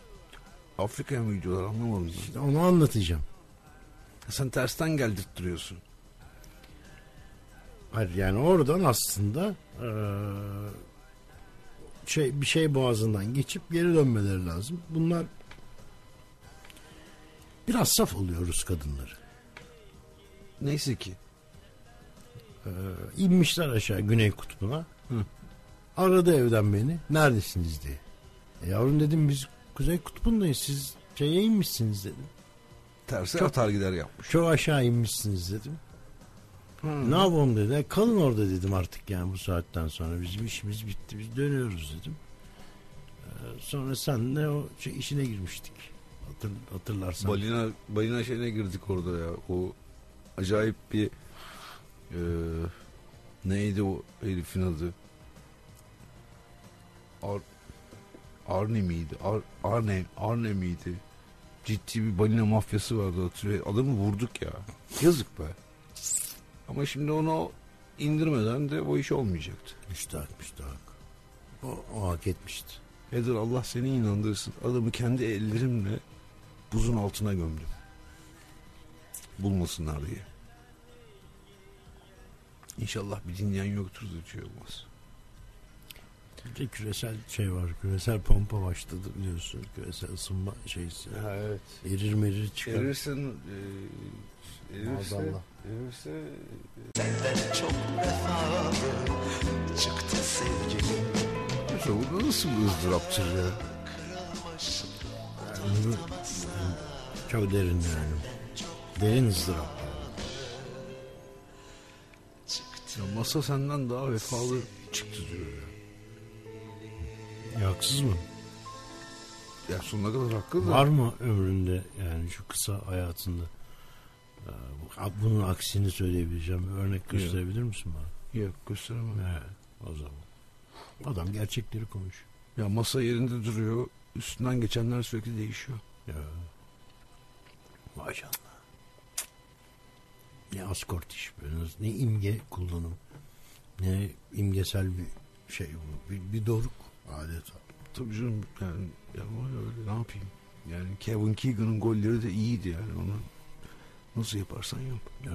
Afrika'ya mı gidiyorlar anlamadım. İşte onu anlatacağım. Sen tersten geldirttiriyorsun. Hayır yani oradan aslında e, şey bir şey boğazından geçip geri dönmeleri lazım. Bunlar biraz saf oluyoruz kadınları. Neyse ki. Ee, inmişler aşağı Güney Kutbu'na. Hı. Aradı evden beni. Neredesiniz diye. E yavrum dedim biz Kuzey Kutbu'ndayız. Siz şeye inmişsiniz dedim. Terse Çok- atar gider yapmış. Çok aşağı inmişsiniz dedim. Hı. Ne yapalım dedi. "E, Kalın orada dedim artık yani bu saatten sonra. Bizim işimiz bitti. Biz dönüyoruz dedim. Ee, sonra senle o şey, işine girmiştik. Hatır, hatırlarsan. Balina, balina şeyine girdik orada ya. O acayip bir e, neydi o herifin adı? Ar, Arne miydi? Ar, Arne, Arne miydi? Ciddi bir balina mafyası vardı hatırlıyor. Adamı vurduk ya. Yazık be. Ama şimdi onu indirmeden de o iş olmayacaktı. Müstahak müstahak. O, o hak etmişti. Heather Allah seni inandırsın. Adamı kendi ellerimle buzun altına gömdüm. Bulmasınlar diye. İnşallah bir dinleyen yoktur da şey olmaz. Bir küresel şey var. Küresel pompa başladı biliyorsun. Küresel ısınma şeysi. evet. Erir merir çıkar. Erirsen e, erirse, Maazallah. erirse Çok vefalı çıktı sevgilim Mesela bu nasıl bir ızdıraptır ya? Yani çok derin yani. Derin ızdırap. ya? Masa senden daha vefalı çıktı diyor ya. Ya, haksız mı? Ya sonuna kadar haklı da. Var mı ömründe yani şu kısa hayatında e, bu- bunun aksini söyleyebileceğim bir örnek gösterebilir misin bana? Yok gösteremem. He, o zaman. Adam gerçekleri konuş. Ya masa yerinde duruyor. Üstünden geçenler sürekli değişiyor. Ya. Maşallah. Ne askort iş böyle. Ne imge kullanım. Ne imgesel bir şey bu. Bir, bir doruk adeta. Tabii canım yani ya öyle ne yapayım? Yani Kevin Keegan'ın golleri de iyiydi yani onu nasıl yaparsan yap. Ya.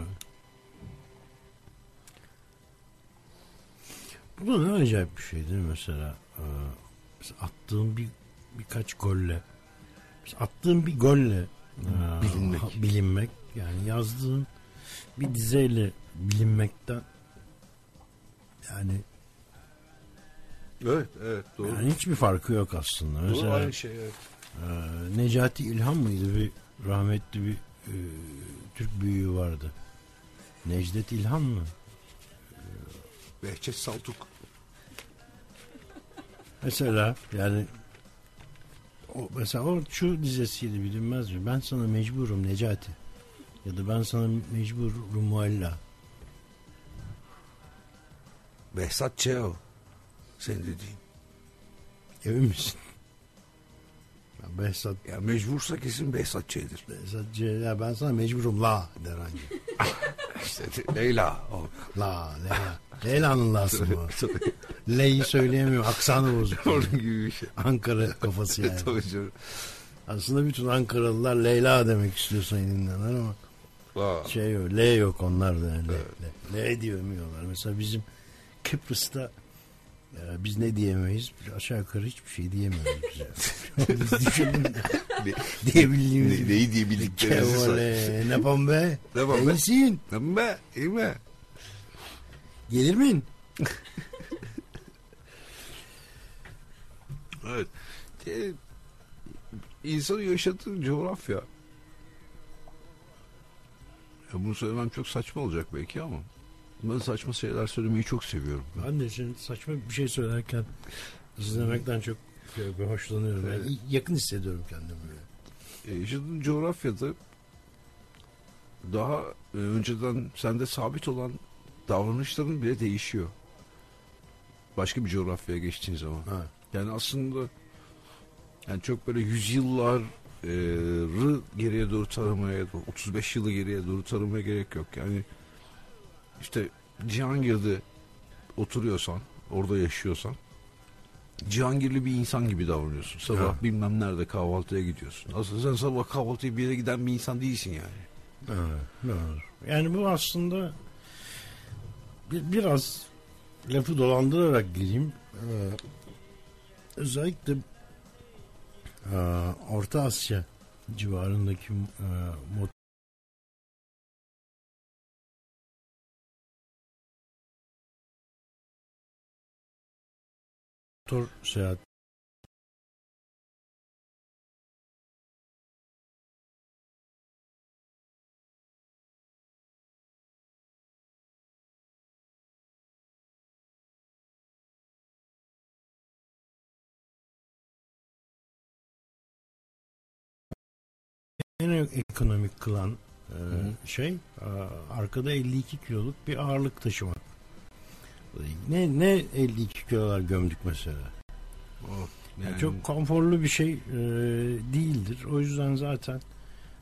Bu da ne acayip bir şey değil mi mesela? Ee, mesela attığın bir birkaç golle mesela attığın bir golle Bilinmek. bilinmek yani yazdığın bir dizeyle bilinmekten yani, Evet evet doğru. yani hiçbir farkı yok aslında. doğru Mesela aynı şey evet. e, Necati İlhan mıydı bir rahmetli bir e, Türk büyüğü vardı. Necdet İlhan mı? Behçet Saltuk. Mesela yani o, mesela o şu dizesiyle bilinmez mi? Ben sana mecburum Necati. Ya da ben sana mecburum Mualla. Behzat Çeo. Sen dediğin. Emin misin? Ya Behzat, Ya mecbursa kesin Behzat Ç'dir. Behzat C- ya ben sana mecburum la der anca. işte Leyla. O. La Leyla. Leyla'nın lası bu. L'yi söyleyemiyor. Aksanı bozuk. Onun gibi bir şey. Ankara kafası yani. Tabii canım. Aslında bütün Ankaralılar Leyla demek istiyor senin dinleyenler ama Aa, şey yok. L yok onlar da yani. L, L, L diyemiyorlar. Mesela bizim Kıbrıs'ta e, biz ne diyemeyiz? Aşağı yukarı hiçbir şey diyemiyoruz biz. Biz düşünün ne, diyebildiğimiz ne, neyi diye bildiklerinizi say. Ne yapalım be? Ne yapalım be? İyisin. Tamam be, iyi mi? Gelir misin? Evet. E, insanın yaşadığı coğrafya. Ya bunu söylemem çok saçma olacak belki ama ben saçma şeyler söylemeyi çok seviyorum. Ben de şimdi saçma bir şey söylerken izlemekten çok hoşlanıyorum. Yani yakın hissediyorum kendimi. E, yaşadığın coğrafyada daha e, önceden sende sabit olan davranışların bile değişiyor. Başka bir coğrafyaya geçtiğin zaman. Ha. Yani aslında yani çok böyle yüzyıllar e, rı geriye doğru taramaya 35 yılı geriye doğru taramaya gerek yok. Yani işte Cihangir'de oturuyorsan orada yaşıyorsan Cihangirli bir insan gibi davranıyorsun. Sabah Ha. bilmem nerede kahvaltıya gidiyorsun. Aslında sen sabah kahvaltıya bir yere giden bir insan değilsin yani. Evet, doğru. Yani bu aslında bir, biraz lafı dolandırarak gireyim. Ee, özellikle e, Orta Asya civarındaki e, motor seyahat en ekonomik kılan e, şey arkada 52 kiloluk bir ağırlık taşımak. Ne ne 52 kilolar gömdük mesela. Yani çok konforlu bir şey e, değildir. O yüzden zaten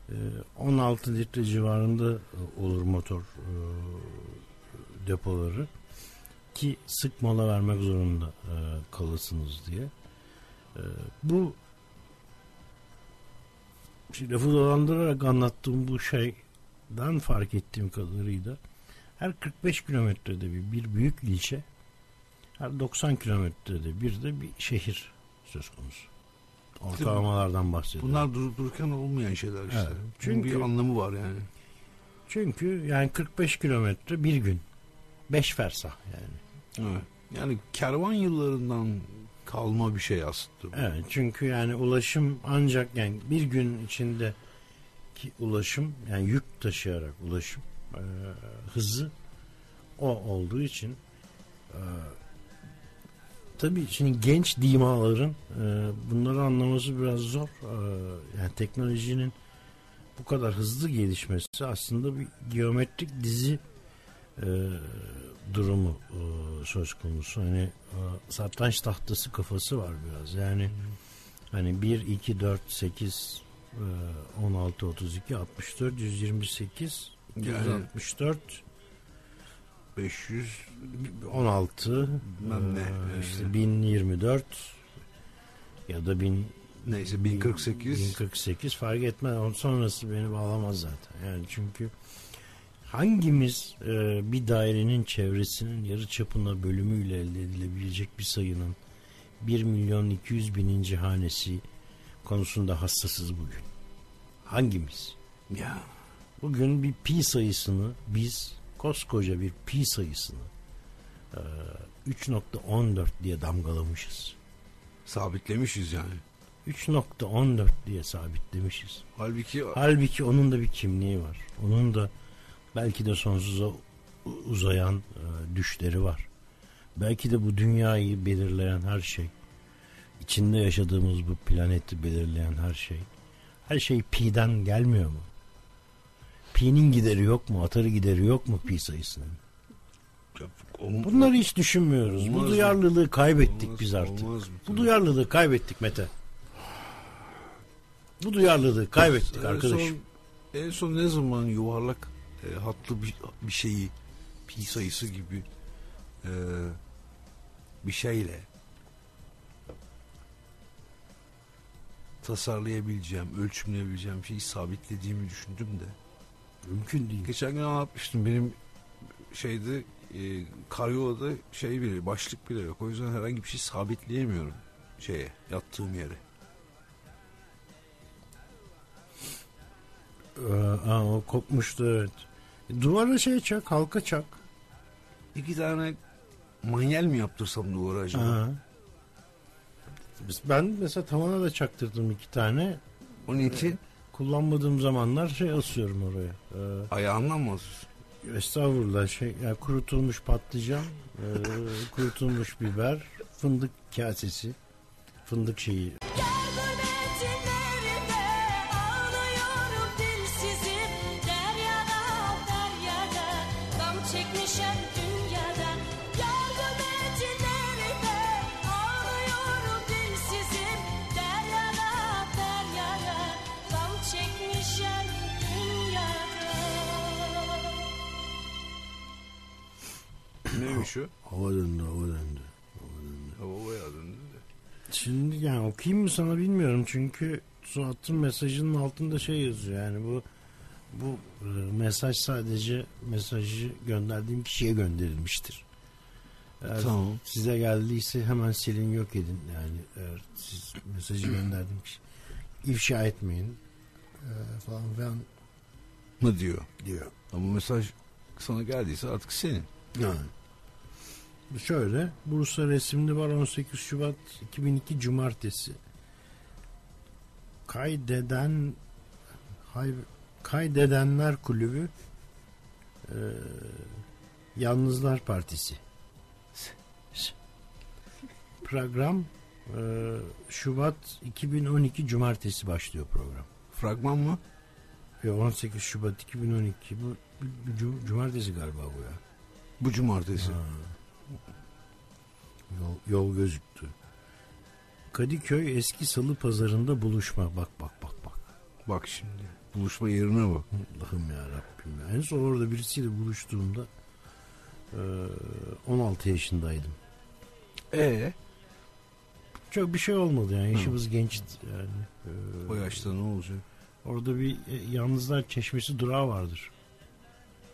e, 16 litre civarında e, olur motor e, depoları ki sık mola vermek zorunda e, kalırsınız diye. E, bu şimdi lafı dolandırarak anlattığım bu şeyden fark ettiğim kadarıyla her 45 kilometrede bir, bir büyük ilçe her 90 kilometrede bir de bir şehir söz konusu. Ortalamalardan bahsediyorum. Bunlar durup dururken olmayan şeyler işte. Evet, Çünkü çünkü- bir anlamı var yani. Çünkü yani 45 kilometre bir gün. 5 fersah yani. Evet. Yani kervan yıllarından kalma bir şey aslında. Evet çünkü yani ulaşım ancak yani bir gün içinde ki ulaşım yani yük taşıyarak ulaşım e, hızı o olduğu için e, tabii şimdi genç dimaların e, bunları anlaması biraz zor. E, yani teknolojinin bu kadar hızlı gelişmesi aslında bir geometrik dizi e, durumu e, söz konusu. Hani e, satranç tahtası kafası var biraz. Yani hani 1, 2, 4, 8, e, 16, 32, 64, 128, Yani- 164, 500 16, Bilmem ne, e, işte 1024 ya da 1000 neyse 1048 1048 fark etmez. Onun sonrası beni bağlamaz zaten. Yani çünkü hangimiz e, bir dairenin çevresinin yarı çapına bölümüyle elde edilebilecek bir sayının 1 milyon 200 bininci hanesi konusunda hassasız bugün? Hangimiz? ya Bugün bir pi sayısını biz koskoca bir pi sayısını e, 3.14 diye damgalamışız. sabitlemişiz yani. 3.14 diye sabitlemişiz. Halbuki Halbuki onun da bir kimliği var. Onun da belki de sonsuza uzayan e, düşleri var. Belki de bu dünyayı belirleyen her şey, içinde yaşadığımız bu planeti belirleyen her şey, her şey pi'den gelmiyor mu? Pi'nin gideri yok mu? Atarı gideri yok mu pi sayısının? Bunları hiç düşünmüyoruz. Olmaz bu mı? duyarlılığı kaybettik Olmaz- biz artık. olmaz mı? Bu duyarlılığı kaybettik Mete. Bu duyarlılığı kaybettik En arkadaşım. son, en son ne zaman yuvarlak e, hatlı bir, bir şeyi pi sayısı gibi e, bir şeyle tasarlayabileceğim, ölçümleyebileceğim şeyi sabitlediğimi düşündüm de. Mümkün değil. Geçen gün anlatmıştım benim şeyde e, karyolada şey bile başlık bile yok. O yüzden herhangi bir şey sabitleyemiyorum şeye yattığım yere. Aa, o kopmuştu evet. Duvara şey çak, halka çak. İki tane manyel mi yaptırsam duvara acaba? Biz- Ben mesela tavana da çaktırdım iki tane. Onun için Kullanmadığım zamanlar şey asıyorum oraya. Ee, ayağından mı asıyorsun? estağfurullah şey yani kurutulmuş patlıcan, e, kurutulmuş biber, fındık kasesi, fındık şeyi. Çünkü su attığım mesajının altında şey yazıyor yani bu bu e, mesaj sadece mesajı gönderdiğim kişiye gönderilmiştir. Eğer Tamam. size geldiyse hemen silin yok edin yani eğer siz mesajı gönderdiğim kişi ifşa etmeyin e, falan filan Mı diyor. diyor. Ama mesaj sana geldiyse artık senin. Yani. Şöyle Bursa resimli var 18 Şubat 2002 Cumartesi. Kaydeden hay, Kaydedenler Kulübü e, Yalnızlar Partisi. Program e, Şubat 2012 Cumartesi başlıyor program. Fragman mı? Ve 18 Şubat 2012 bu, bu- bu Cumartesi galiba bu ya. Bu cumartesi. Ha. Yol, yol gözüktü. Kadıköy eski salı pazarında buluşma. Bak bak bak bak. Bak şimdi. Buluşma yerine bak. Allah'ım ya Rabbim. Ya. En son orada birisiyle buluştuğumda e, 16 yaşındaydım. E Çok bir şey olmadı yani. Yaşımız gençti yani. E, o yaşta ne olacak? Orada bir e, yalnızlar çeşmesi durağı vardır.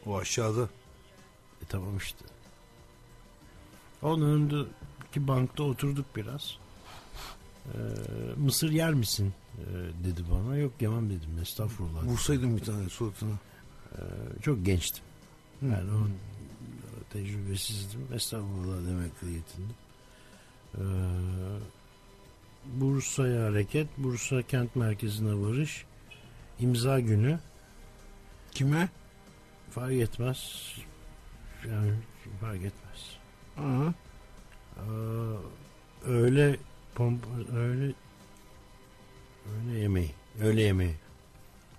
O aşağıda. E tamam işte. Onun önündeki bankta oturduk biraz. Ee, mısır yer misin? Ee, dedi bana. Yok yemem dedim. Estağfurullah. Vursaydın bir tane suratına. Ee, çok gençtim. Yani o tecrübesizdim. Estağfurullah demekle yetindim. Ee, Bursa'ya hareket. Bursa kent merkezine varış. imza günü. Kime? Fark etmez. Yani fark etmez. Aha. Aa, öyle pompa öyle öyle yemeği. Öyle yemeği.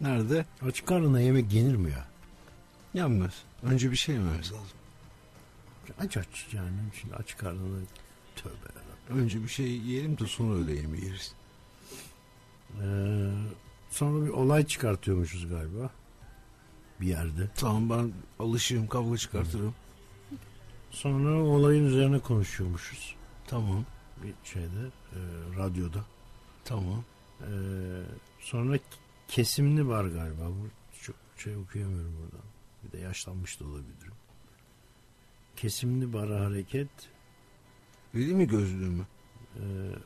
Nerede? Aç karnına yemek yenir mi ya? Yenmez. Önce bir şey yememiz lazım. Aç aç yani. Şimdi aç karnına tövbe yarabbim. Önce bir şey yiyelim de sonra öyle yemeği yeriz. Ee, sonra bir olay çıkartıyormuşuz galiba. Bir yerde. Tamam ben alışığım kavga çıkartırım. Sonra olayın üzerine konuşuyormuşuz. Tamam. Bir şeyde e, radyoda. Tamam. Ee, sonra kesimli var galiba. Bu çok şey okuyamıyorum buradan. Bir de yaşlanmış da olabilirim. Kesimli bara hareket. Vereyim mi gözlüğümü? Ee,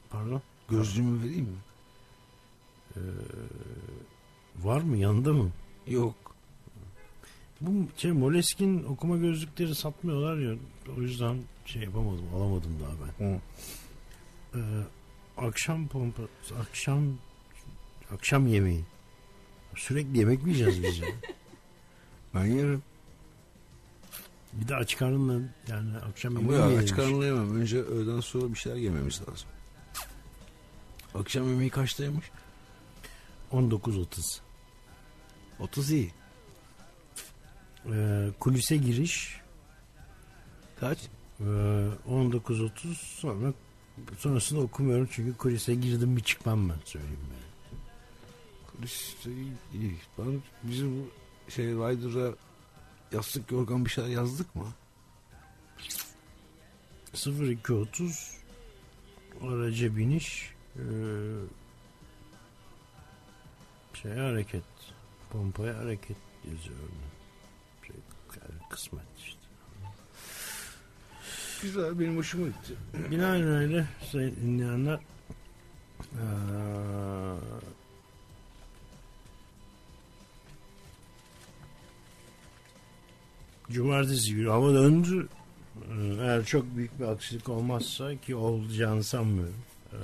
pardon. Gözlüğümü vereyim mi? Ee, var mı yanında mı? Yok. Bu şey Moleskine okuma gözlükleri satmıyorlar ya. O yüzden şey yapamadım, alamadım daha ben. Hı. Ee, akşam pompa, akşam akşam yemeği. Sürekli yemek mi yiyeceğiz biz ya? Ben yerim. Bir de aç karnına yani akşam Ama yemeği ya mi aç karnına yemem. Önce öğleden sonra bir şeyler yememiz lazım. Akşam yemeği kaçtaymış? 19.30. 30 iyi. Ee, kulise giriş Kaç? ee, 19.30 sonra sonrasında okumuyorum çünkü kulise girdim mi çıkmam ben söyleyeyim ben. İşte iyi. Ben bizim şey Rider'a yastık yorgan bir şeyler yazdık mı? 0230 araca biniş e, şey hareket pompaya hareket yazıyorum. Şey, yani kısmet işte. Güzel benim hoşuma gitti. Binaenaleyh sayın dinleyenler eee, Cumartesi günü hava döndü. Eğer çok büyük bir aksilik olmazsa ki olacağını sanmıyorum. Eee,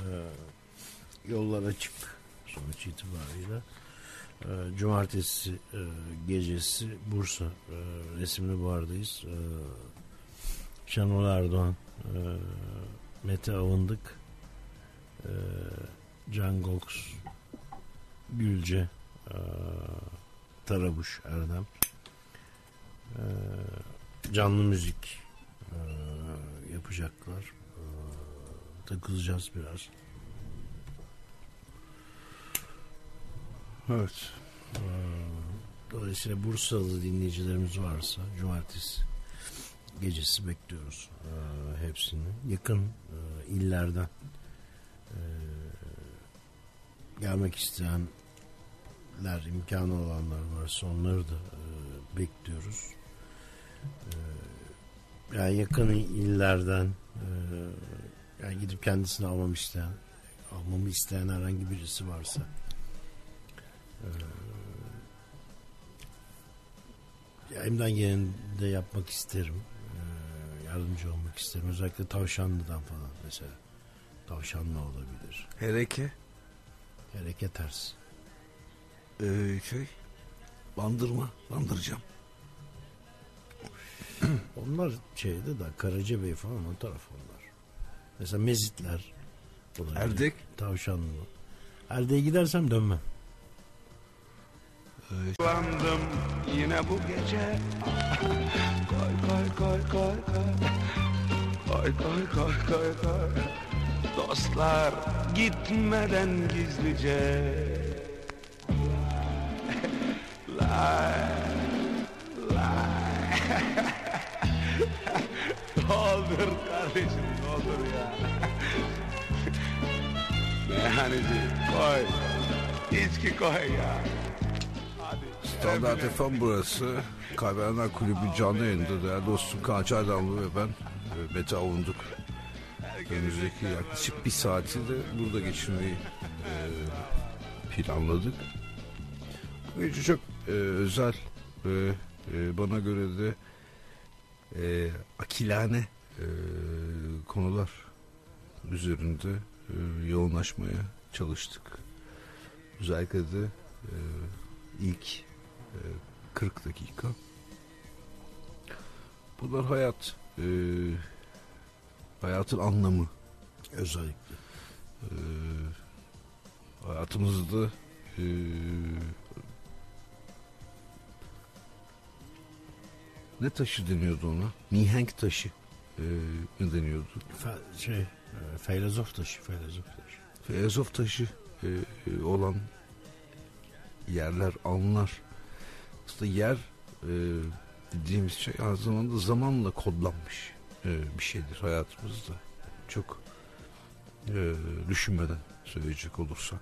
yollar açık sonuç itibariyle. Eee, Cumartesi eee, gecesi Bursa eee, resimli bardayız. Eee Şenol Erdoğan, e, Mete Avındık, e, Can Goks, Gülce, e, Tarabuş Erdem, e, canlı müzik e, yapacaklar. E, takılacağız biraz. Evet. E, Dolayısıyla Bursalı dinleyicilerimiz varsa cumartesi gecesi bekliyoruz e, hepsini. Yakın e, illerden e, gelmek isteyenler, imkanı olanlar varsa onları da e, bekliyoruz. E, yani yakın illerden e, yani gidip kendisini almamı isteyen almamı isteyen herhangi birisi varsa e, elimden geleni de yapmak isterim. Yardımcı olmak isterim. Özellikle Tavşanlı'dan falan mesela. Tavşanlı olabilir. Hereke. Hareket ters. Ee, şey. Bandırma. Bandıracağım. Onlar şeyde de Karacabey falan o taraf onlar. Mesela Mezitler. olabilir. Erdek. Tavşanlı. Erdek'e gidersem dönmem. Landım yine bu gece. Koy koy koy koy koy. Koy koy koy koy koy. Dostlar gitmeden gizlice. Lay Lay. Ne kardeşim ne olur ya. Meyhaneci koy. İçki koy ya Standart FM burası. Kahvehaneler Kulübü canlı yayında. Değerli dostum Kaan Çaydanlı ve ben e, Mete Avunduk. Önümüzdeki yaklaşık bir saati de burada geçirmeyi e, planladık. Bu çok e, özel ve bana göre de e, akilane konular üzerinde yoğunlaşmaya çalıştık. Özellikle de e, ilk 40 dakika. Bunlar hayat, e, hayatın anlamı, Özellikle. e, hayatımızda e, ne taşı deniyordu ona? Mihenk taşı e, ne deniyordu? Fe- şey, e, filozof taşı, filozof taşı. Filozof taşı e, e, olan yerler, anlar. Aslında yer e, dediğimiz şey aynı zamanda zamanla kodlanmış e, bir şeydir hayatımızda. Çok e, düşünmeden söyleyecek olursak.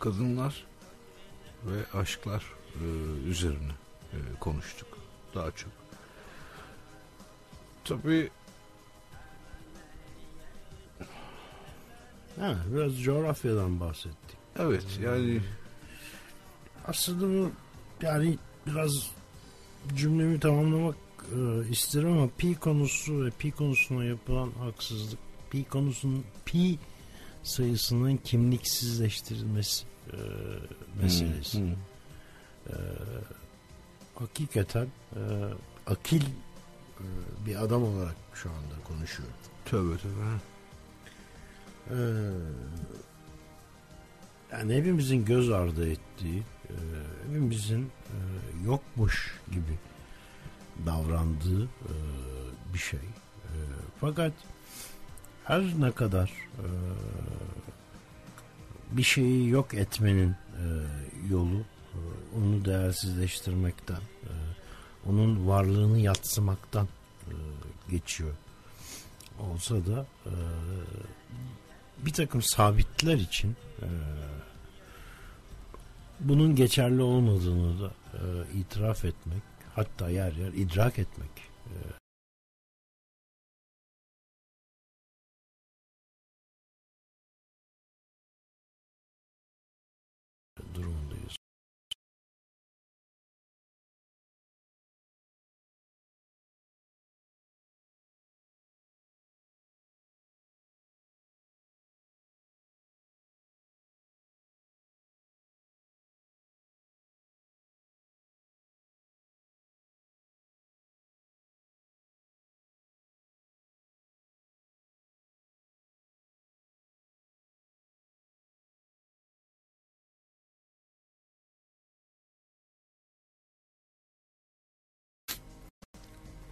Kadınlar ve aşklar e, üzerine e, konuştuk daha çok. Tabii Ha, biraz coğrafyadan bahsettik. evet yani Aslında bu yani biraz cümlemi tamamlamak e, isterim ama pi konusu ve pi konusuna yapılan haksızlık pi konusunun pi sayısının kimliksizleştirilmesi e, meselesi. Hı, hı. E, hakikaten e, akil e, bir adam olarak şu anda konuşuyorum. Tövbe tövbe. Ee, yani hepimizin göz ardı ettiği, e, hepimizin e, yokmuş gibi davrandığı e, bir şey. E, fakat her ne kadar bir şeyi yok etmenin yolu onu değersizleştirmekten onun varlığını yatsımaktan geçiyor. Olsa da bir takım sabitler için bunun geçerli olmadığını da e, itiraf etmek hatta yer yer idrak etmek e,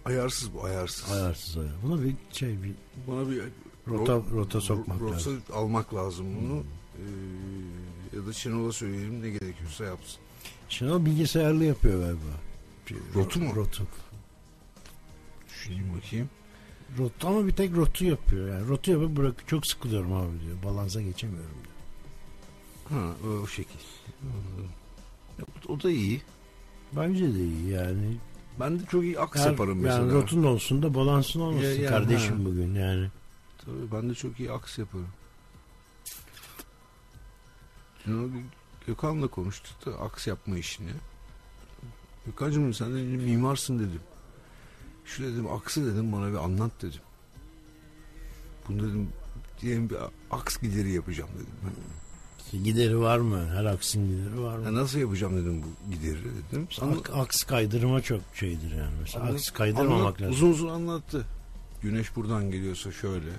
Ayarsız bu ayarsız. Ayarsız ayağı. Buna bir şey bir Bana bir rota ro- rota sokmak rota lazım. almak lazım bunu. Ee, ya da Şenol'a söyleyelim ne gerekiyorsa yapsın. O bilgisayarlı yapıyor galiba. Bir- Rotu mu? Rotu. Düşüneyim bakayım. Rotu ama bir tek rotu yapıyor. Yani rotu yapıp bırak çok sıkılıyorum abi diyor. Balansa geçemiyorum diyor. Ha o, o şekil. Anladım. Ya, O da iyi. Bence de iyi yani. Ben de çok iyi aks Her- yaparım mesela. Yani rotun olsun da balansın olmasın Ya- ya, kardeşim ha. bugün yani. Tabii ben de çok iyi aks yaparım. Gökhan'la konuştuk da aks yapma işini. Gökhan'cığım sen de mimarsın dedim. Şu dedim aksı dedim bana bir anlat dedim. Bunu dedim diyelim bir aks gideri yapacağım dedim. İşte gideri var mı? Her aksin gideri var mı? Ya nasıl yapacağım dedim bu gideri dedim. Sana Ak- aks kaydırma çok şeydir yani. Mesela Anlat- aks kaydırmamak anlat- lazım. Uzun uzun anlattı. Güneş buradan geliyorsa şöyle.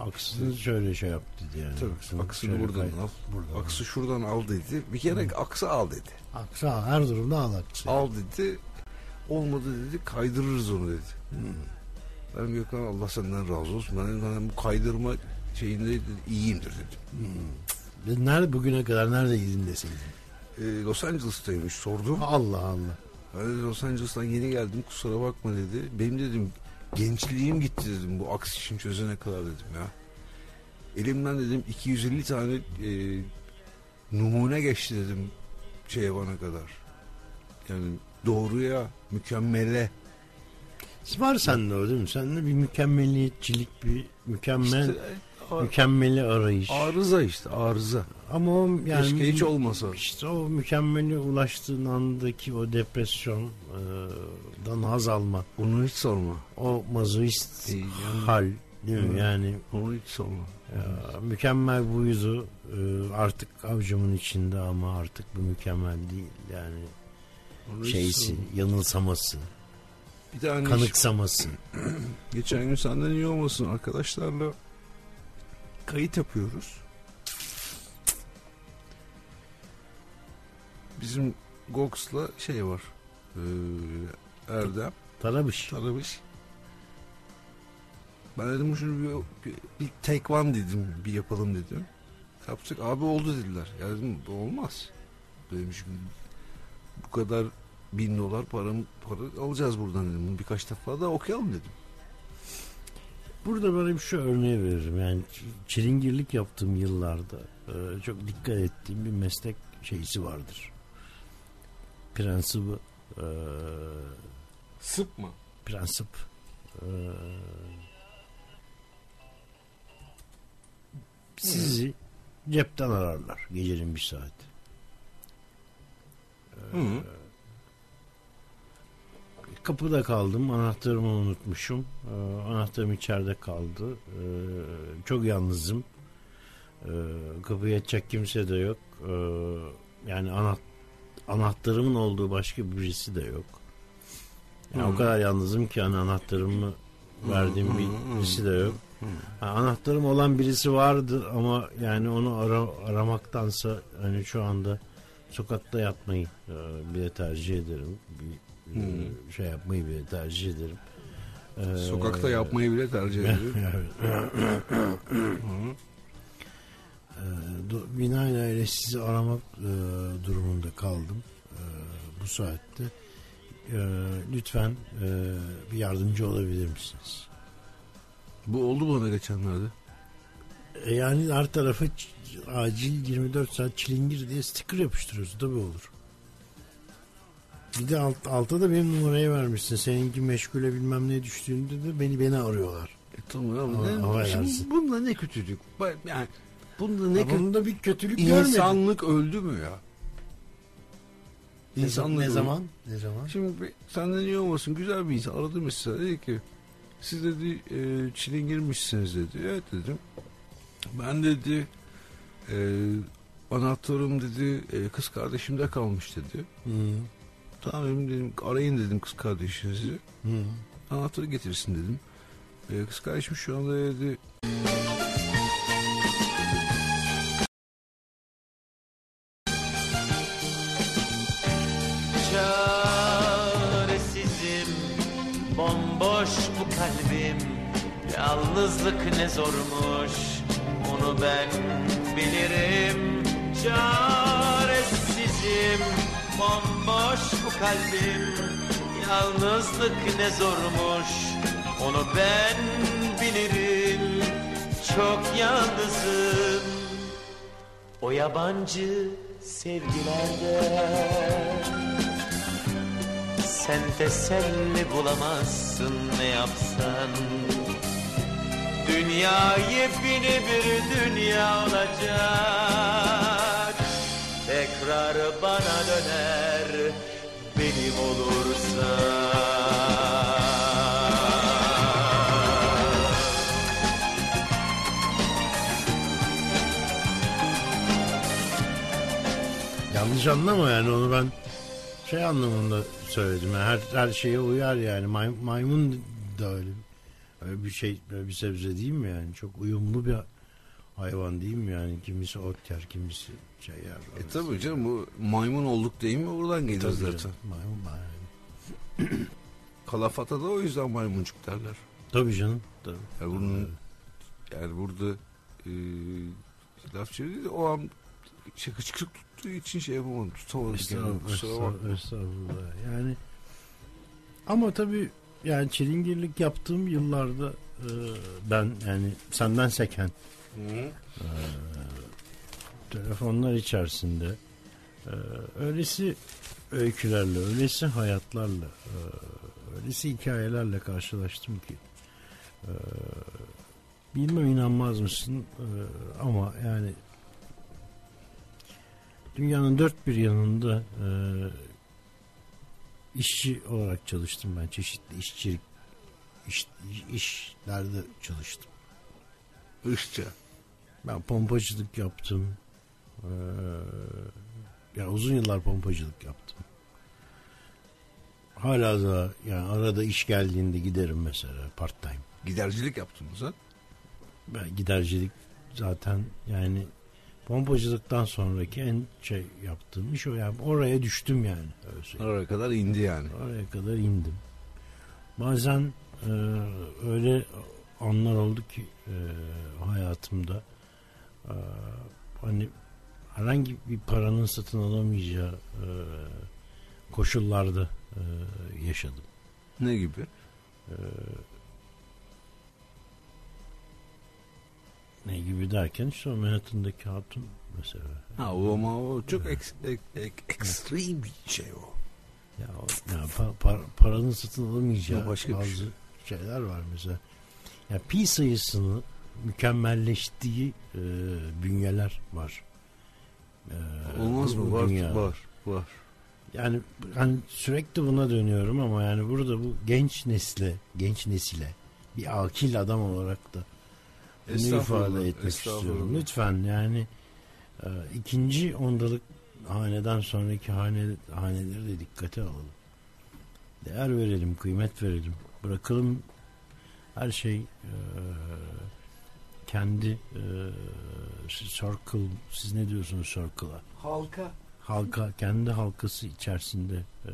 Aksını şöyle şey yap dedi yani. Tabii, Aksını aksını buradan kay- al. Buradan Aksı şuradan al dedi. Bir kere aksı al dedi. Aksı al. Her durumda al aksı. Al dedi. Olmadı dedi. Kaydırırız onu dedi. Ben Gökhan Allah senden razı olsun. Ben, ben bu kaydırma şeyinde dedi, iyiyimdir dedim. Biz nerede bugüne kadar neredeydin deseydin. Ee, Los Angeles'taymış sordum. Allah Allah. Ben Los Angeles'tan yeni geldim kusura bakma dedi. Benim dedim gençliğim gitti dedim bu aks işini çözene kadar dedim ya. Elimden dedim 250 tane e, numune geçti dedim şeye bana kadar. Yani doğruya, mükemmele. Var sende o değil mi? Sende bir mükemmeliyetçilik, bir mükemmel, İşte, mükemmeli arayış. arıza işte arıza. Ama o yani Keşke hiç olmasa. İşte o mükemmeli ulaştığın andaki o depresyondan haz alma. Onu hiç sorma. O mazoist Ee, yani- hal değil mi? Hı. Yani Onu hiç sorma. ya, mükemmel buydu e, artık avcımın içinde ama artık bu mükemmel değil. Yani Onu şeysi, yanılsaması, Bir tane kanıksaması. Geçen gün senden iyi olmasın arkadaşlarla kayıt yapıyoruz. Bizim Gox'la şey var. Ee, Erdem, Taramış. Taramış. Ben dedim şunu bir, bir, bir take one dedim, bir yapalım dedim. Yaptık, abi oldu dediler. Ya dedim olmaz. Dedim şimdi bu kadar bin dolar param, para alacağız buradan dedim. Bunu birkaç defa da okuyalım dedim. Burada böyle bir şu örneği veririm. Yani çilingirlik yaptığım yıllarda e, çok dikkat ettiğim bir meslek şeysi vardır. Prensibi e, Sıpma. prensip e, sizi cepten ararlar gecenin bir saati. Hı. Kapıda kaldım. Anahtarımı unutmuşum. Ee, anahtarım içeride kaldı. Ee, çok yalnızım. Ee, kapıyı açacak kimse de yok. Ee, yani ana, anahtarımın olduğu başka birisi de yok. Yani Hı. o kadar yalnızım ki hani anahtarımı verdiğim hı, birisi de yok. Ha, anahtarım olan birisi vardır ama yani onu ara, aramaktansa hani şu anda sokakta yatmayı e, bile tercih ederim. Bir Hmm. şey yapmayı bile tercih ederim. Ee, Sokakta yapmayı bile tercih. Ee, do- binaenaleyh sizi aramak e, durumunda kaldım e, bu saatte. e, lütfen e, bir yardımcı olabilir misiniz? Bu oldu bana geçenlerde. E, yani her tarafı acil 24 saat çilingir diye sticker yapıştırıyorsun tabii olur. Bir de alt, alta da benim numarayı vermişsin. Seninki meşgule bilmem ne düştüğünde de beni beni arıyorlar. E, tamam ama ne, şimdi bunda ne kötülük? Yani bunda ne kötü? Bunda bir kötülük görmedim. İnsanlık öldü mü ya? İnsanlık ne zaman? Ne zaman? Şimdi senden iyi olmasın güzel bir insan aradı mesela dedi ki siz dedi e, çilingirmişsiniz dedi. Evet dedim. Ben dedi e, anahtarım dedi e, kız kardeşimde kalmış dedi. Hı, Tamam dedim, dedim arayın dedim kız kardeşinizi. hı. Anahtarı getirsin dedim. E, kız kardeşim şu anda dedi Çaresizim Bomboş bu kalbim Yalnızlık ne zormuş Onu ben bilirim Çaresizim kalbim. Yalnızlık ne zormuş Onu ben bilirim. Çok yalnızım. O yabancı sevgilerden sen teselli bulamazsın ne yapsan? Dünya yepyeni bir dünya olacak. Tekrar bana döner benim olursa Yanlış anlama yani onu ben şey anlamında söyledim. Yani her her şeye uyar yani. May- maymun da öyle. Öyle bir şey, böyle bir sebze değil mi yani? Çok uyumlu bir hayvan değil mi yani? Kimisi ot yer, kimisi şey yer. e tabii canım bu maymun olduk değil mi oradan geliyor Tabii zaten. canım, Maymun, maymun. Kalafata da o yüzden maymuncuk derler. Tabii canım. Tabii. Yani bunun yani burada e, laf çevirdi o an şey hıçkırık tuttuğu için şey yapamadım tutamadım Estağfurullah, estağfurullah, estağfurullah. Yani ama tabii yani çilingirlik yaptığım yıllarda e, ben yani senden seken Hı. telefonlar içerisinde e, öylesi öykülerle, öylesi hayatlarla, e, öylesi hikayelerle karşılaştım ki e, bilmem inanmaz mısın e, ama yani dünyanın dört bir yanında işçi olarak çalıştım ben çeşitli işçilik iş, işlerde çalıştım. Işça. Ben pompacılık yaptım. Ee, ya uzun yıllar pompacılık yaptım. Hala da yani arada iş geldiğinde giderim mesela part time. Gidercilik yaptınız ha? Ben gidercilik zaten yani pompacılıktan sonraki en şey yaptığım iş o. Yani oraya düştüm yani. Öyle. Oraya kadar indi yani. Oraya kadar indim. Bazen e, öyle anlar oldu ki e, hayatımda e, hani herhangi bir paranın satın alamayacağı e, koşullarda e, yaşadım. Ne gibi? E, ne gibi derken işte o Manhattan'daki hatun mesela. Ha o ama o çok ek, ek, ek, ekstrem bir şey o. Ya, o- ya pa- pa- paranın satın alamayacağı başka bir bazı şey. şeyler var mesela. Ya pi sayısını mükemmelleştiği e, bünyeler var. E, Olmaz mı? Var, dünya. var, var. Yani hani sürekli buna dönüyorum ama yani burada bu genç nesle, genç nesile bir akil adam olarak da bunu ifade etmek istiyorum. Lütfen yani e, ikinci ondalık haneden sonraki hane, haneleri de dikkate alalım. Değer verelim, kıymet verelim. Bırakalım her şey e, kendi e, circle, siz ne diyorsunuz circle'a? Halka. halka kendi halkası içerisinde e,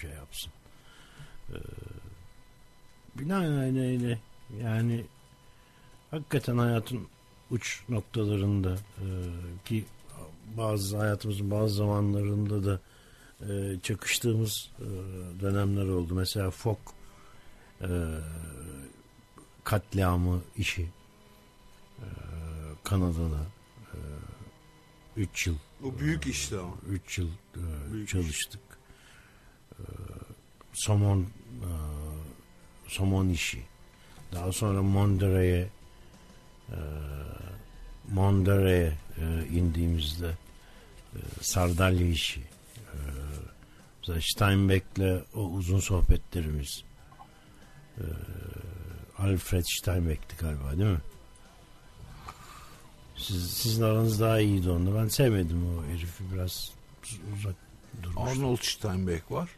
şey yapsın. E, binaenaleyh yani hakikaten hayatın uç noktalarında e, ki bazı hayatımızın bazı zamanlarında da e, çakıştığımız e, dönemler oldu. Mesela Fok e, katliamı işi e, Kanada'da 3 yıl O büyük işte ama. 3 yıl e, Büyük iş. çalıştık. E, somon e, somon işi. Daha sonra Monterey'e e, Monterey'e e, indiğimizde e, sardalya işi. E, Steinbeck'le o uzun sohbetlerimiz. E, Alfred Steinbeck'ti galiba değil mi? Siz, sizin aranız daha iyiydi onunla. Ben sevmedim o herifi biraz uzak durmuştu. Arnold Steinbeck var.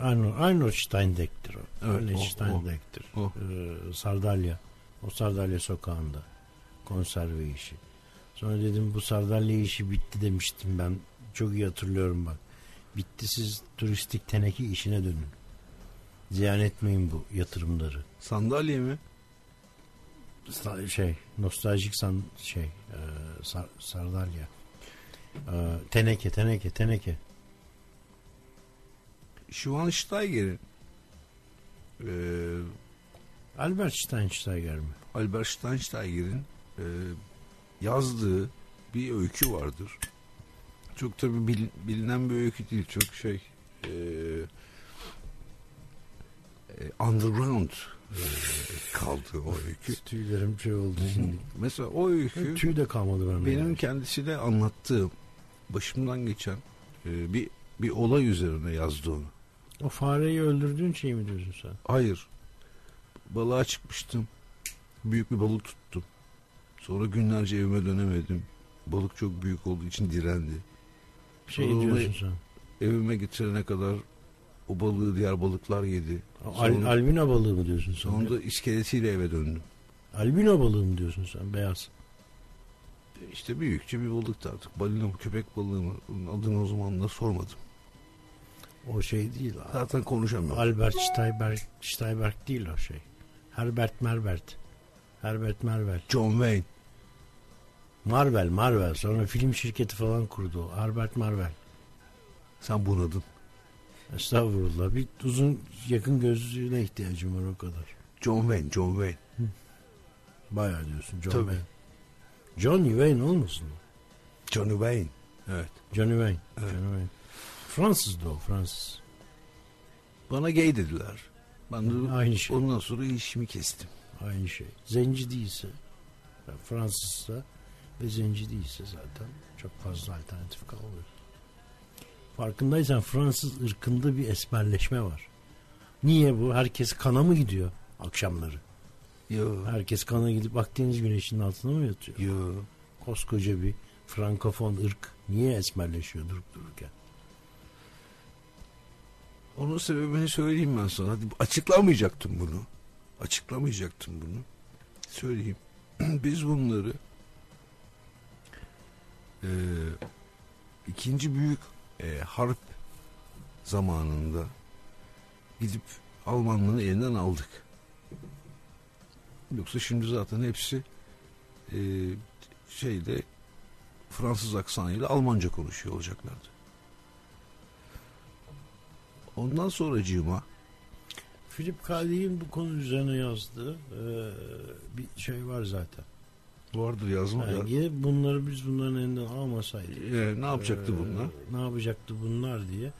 Arnold, Arnold Steinbeck'tir o. Evet, Arnold o, o. Steinbeck'tir. O. Ee, Sardalya. O Sardalya sokağında. Konserve işi. Sonra dedim bu Sardalya işi bitti demiştim ben. Çok iyi hatırlıyorum bak. Bitti siz turistik teneke işine dönün. Ziyan etmeyin bu yatırımları. Sandalye mi? Sa- şey nostaljik san şey e, Sar- Sardalya. E, teneke teneke teneke. Schwansteiger'in e, Albert Steinsteiger mi? Albert Steinsteiger'in e, yazdığı bir öykü vardır. Çok tabi bilinen bir öykü değil. Çok şey e, underground e, kaldı o öykü. Tüylerim şey oldu şimdi. Mesela o öykü Tüy de kalmadı bende. benim kendisiyle anlattığım başımdan geçen e, bir bir olay üzerine yazdı onu. O fareyi öldürdüğün şey mi diyorsun sen? Hayır. Balığa çıkmıştım. Büyük bir balık tuttum. Sonra günlerce evime dönemedim. Balık çok büyük olduğu için direndi. Şey Sonra diyorsun sen. Evime getirene kadar o balığı diğer balıklar yedi. Al, Sonra- albino balığı mı diyorsun sen? Sonunda iskeletiyle eve döndüm. Albino balığı mı diyorsun sen? Beyaz. İşte büyükçe bir balıktı artık. Balina mı köpek balığı mı? Bunun adını o zaman da sormadım. O şey değil. Zaten konuşamıyorum. Albert Steinberg, Steinberg değil o şey. Herbert Mervert. Herbert Mervel. John Wayne. Marvel, Marvel. Sonra film şirketi falan kurdu. o. Herbert Marvel. Sen bunadın. Estağfurullah. Bir uzun yakın gözlüğüne ihtiyacım var o kadar. John Wayne, John Wayne. Bayağı diyorsun John Tabii. Wayne. Johnny Wayne olmasın mı? Johnny Wayne. Evet. Johnny Wayne. Evet. Johnny Wayne. Fransızdı o Fransız. Bana gay dediler. Ben de Aynı şey. ondan sonra işimi kestim. Aynı şey. Zenci değilse yani Fransızsa ve zenci değilse zaten çok fazla alternatif kalmıyor. Farkındaysan Fransız ırkında bir esmerleşme var. Niye bu? Herkes kana mı gidiyor akşamları? Yo. Herkes kana gidip Akdeniz güneşinin altına mı yatıyor? Yo. Koskoca bir frankofon ırk niye esmerleşiyor durup dururken? Onun sebebini söyleyeyim ben sana. Hadi açıklamayacaktım bunu. Açıklamayacaktım bunu. Söyleyeyim. Biz bunları e, ikinci büyük e, harp zamanında gidip Almanların elinden aldık. Yoksa şimdi zaten hepsi e, şeyde Fransız aksanıyla Almanca konuşuyor olacaklardı. Ondan sonracığıma Philip K. Bu konu üzerine yazdığı e, bir şey var zaten. Vardır yazma. Yani ya bunları biz bunların elinden almasaydık. E, ne yapacaktı e, bunlar? Ne yapacaktı bunlar diye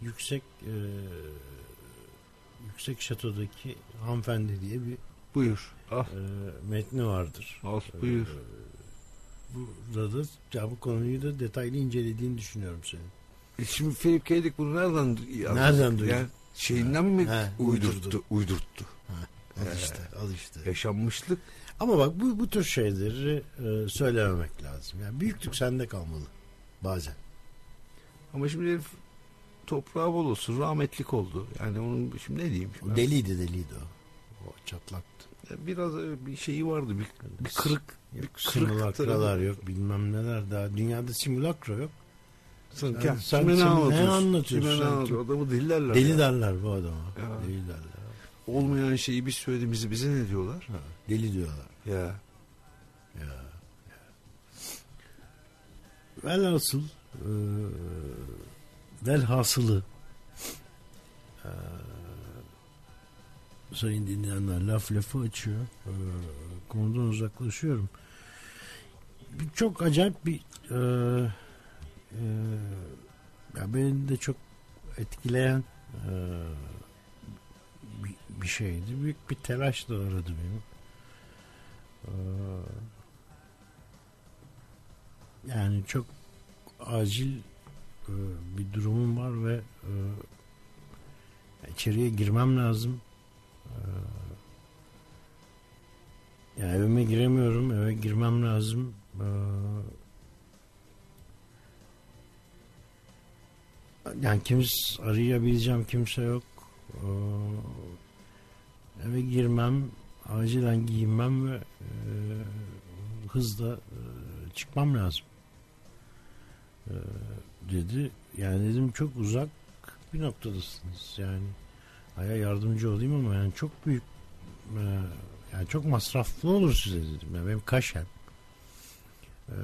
yüksek e, yüksek şatodaki hanımefendi diye bir Buyur. Al, e, metni vardır. al buyur. E, burada da ya bu konuyu da detaylı incelediğini düşünüyorum senin. E şimdi Philip K. Dick bunu nereden yazdı? Nereden duydun? Yani şeyinden mi He, uydurttu? uydurdu. Uydurttu. Al Ee, işte, al işte. Yaşanmışlık. Ama bak bu, bu tür şeyleri e, söylememek lazım. Yani büyüklük sende kalmalı bazen. Ama şimdi herif toprağı bol olsun rahmetlik oldu. Yani onun şimdi ne diyeyim? O deliydi deliydi o. O çatlaktı. Biraz öyle bir şeyi vardı. Bir, bir kırık. Bir Yok, kırık simülakralar tarafı. yok bilmem neler daha. Dünyada simülakra yok. Sen, Sen- sen, ne sen ne anlatıyorsun? anlatıyorsun? Kime ne anlatıyorsun? Adamı deli derler. Deli ya. derler bu adama. Ya. Deli derler. Olmayan şeyi biz söylediğimizi bize ne diyorlar? Ha, deli diyorlar. Ya. Velhasıl e, velhasılı e, sayın dinleyenler laf lafı açıyor. E, konudan uzaklaşıyorum. Bir, çok acayip bir e, e, ya beni de çok etkileyen e, bir, bir şeydi. Büyük bir telaş da aradı beni. E, yani çok acil e, bir durumum var ve e, içeriye girmem lazım. E, yani evime giremiyorum. Eve girmem lazım. E, yani kimse arayabileceğim kimse yok. Eve girmem, acilen giyinmem ve e, hızla e, çıkmam lazım. E, dedi. Yani dedim çok uzak bir noktadasınız. Yani aya yardımcı olayım ama yani çok büyük e, yani çok masraflı olur size dedim. Yani benim kaşem e,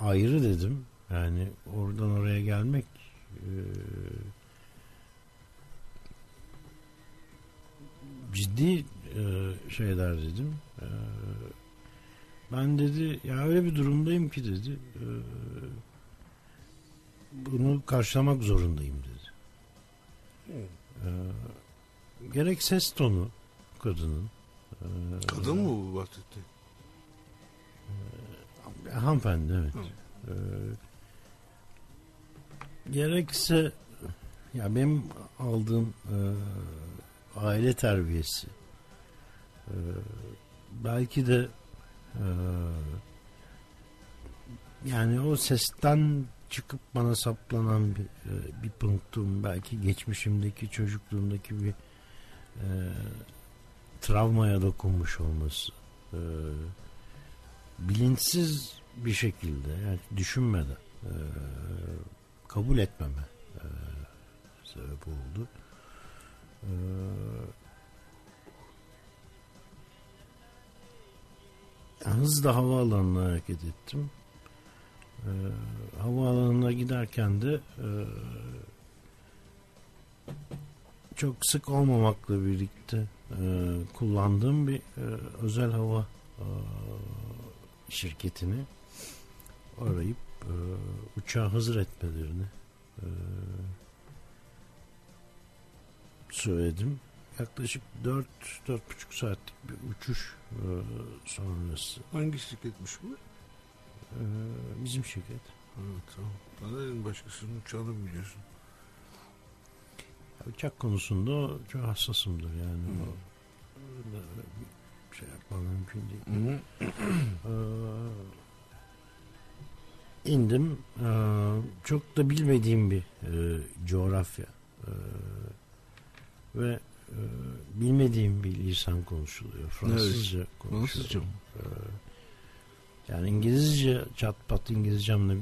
ayrı dedim. Yani oradan oraya gelmek e, ciddi e, şeyler dedim. E, ben dedi ya öyle bir durumdayım ki dedi. E, bunu karşılamak zorundayım dedi. E, gerek ses tonu kadının e, Kadın mı bu bahsetti? hanımefendi evet. E, gerekse ya benim aldığım e, aile terbiyesi e, belki de e, yani o sesten çıkıp bana saplanan bir, e, bir punktum belki geçmişimdeki çocukluğumdaki bir e, travmaya dokunmuş olması e, bilinçsiz bir şekilde yani düşünmeden e, kabul etmeme e, sebep oldu. E, hızla havaalanına hareket ettim. E, havaalanına giderken de e, çok sık olmamakla birlikte e, kullandığım bir e, özel hava e, şirketini arayıp e, uçağı hazır etmelerini e, söyledim. Yaklaşık 4 4,5 saatlik bir uçuş e, sonrası Hangi şirketmiş bu? e, bizim şirket. Evet tamam. Bana başkasının uçağını biliyorsun? Ya, Uçak konusunda çok hassasımdır yani. O, öyle bir şey yapmam mümkün değil. Ee, indim. Ee, çok da bilmediğim bir e, coğrafya. Ve e, bilmediğim bir lisan konuşuluyor. Fransızca konuşuluyor. Fransızca mı? Ee, yani İngilizce çat pat İngilizcemle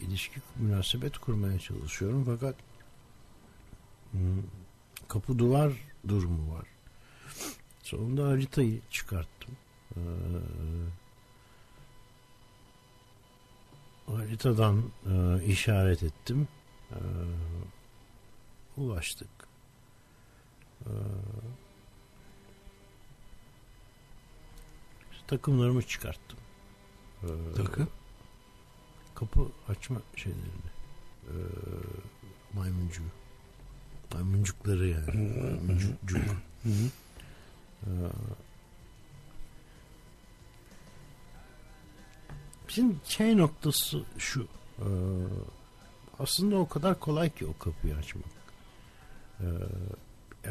ilişki münasebet kurmaya çalışıyorum fakat hmm, kapı duvar durumu var. Sonunda haritayı çıkarttım. Ee, haritadan e, işaret ettim. Ee, ulaştık. Ee, işte takımlarımı çıkarttım. Ee, Takı? kapı açma şeylerini. Ee, maymuncu. Maymuncukları yani. Maymuncuk. Şimdi şey noktası şu. Ee, aslında o kadar kolay ki o kapıyı açmak. Ee,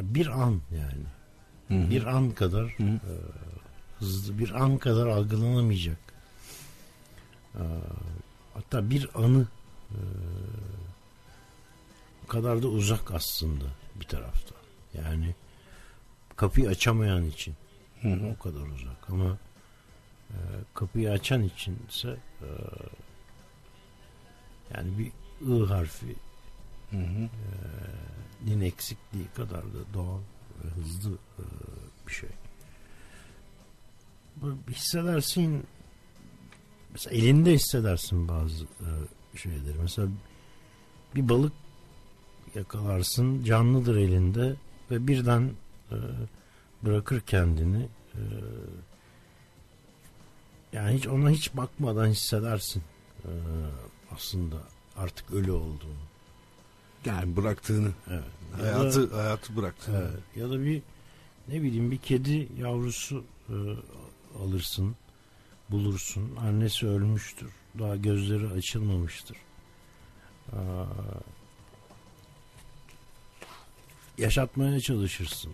bir an yani. Bir an kadar e, hızlı bir an kadar algılanamayacak. Ee, hatta bir anı e, kadar da uzak aslında bir taraftan. Yani kapıyı açamayan için o kadar uzak ama e, kapıyı açan için ise e, yani bir I harfi Hı hı. nin eksikliği kadar da doğal ve hızlı e, bir şey. Bu hissedersin mesela elinde hissedersin bazı e, şeydir. Mesela bir balık yakalarsın canlıdır elinde ve birden e, bırakır kendini. E, yani hiç ona hiç bakmadan hissedersin e, aslında artık ölü olduğunu. Yani bıraktığını, Evet. hayatı hayatı bıraktığını. Evet. Ya da bir ne bileyim bir kedi yavrusu e, alırsın, bulursun. Annesi ölmüştür. Daha gözleri açılmamıştır. Aa, yaşatmaya çalışırsın.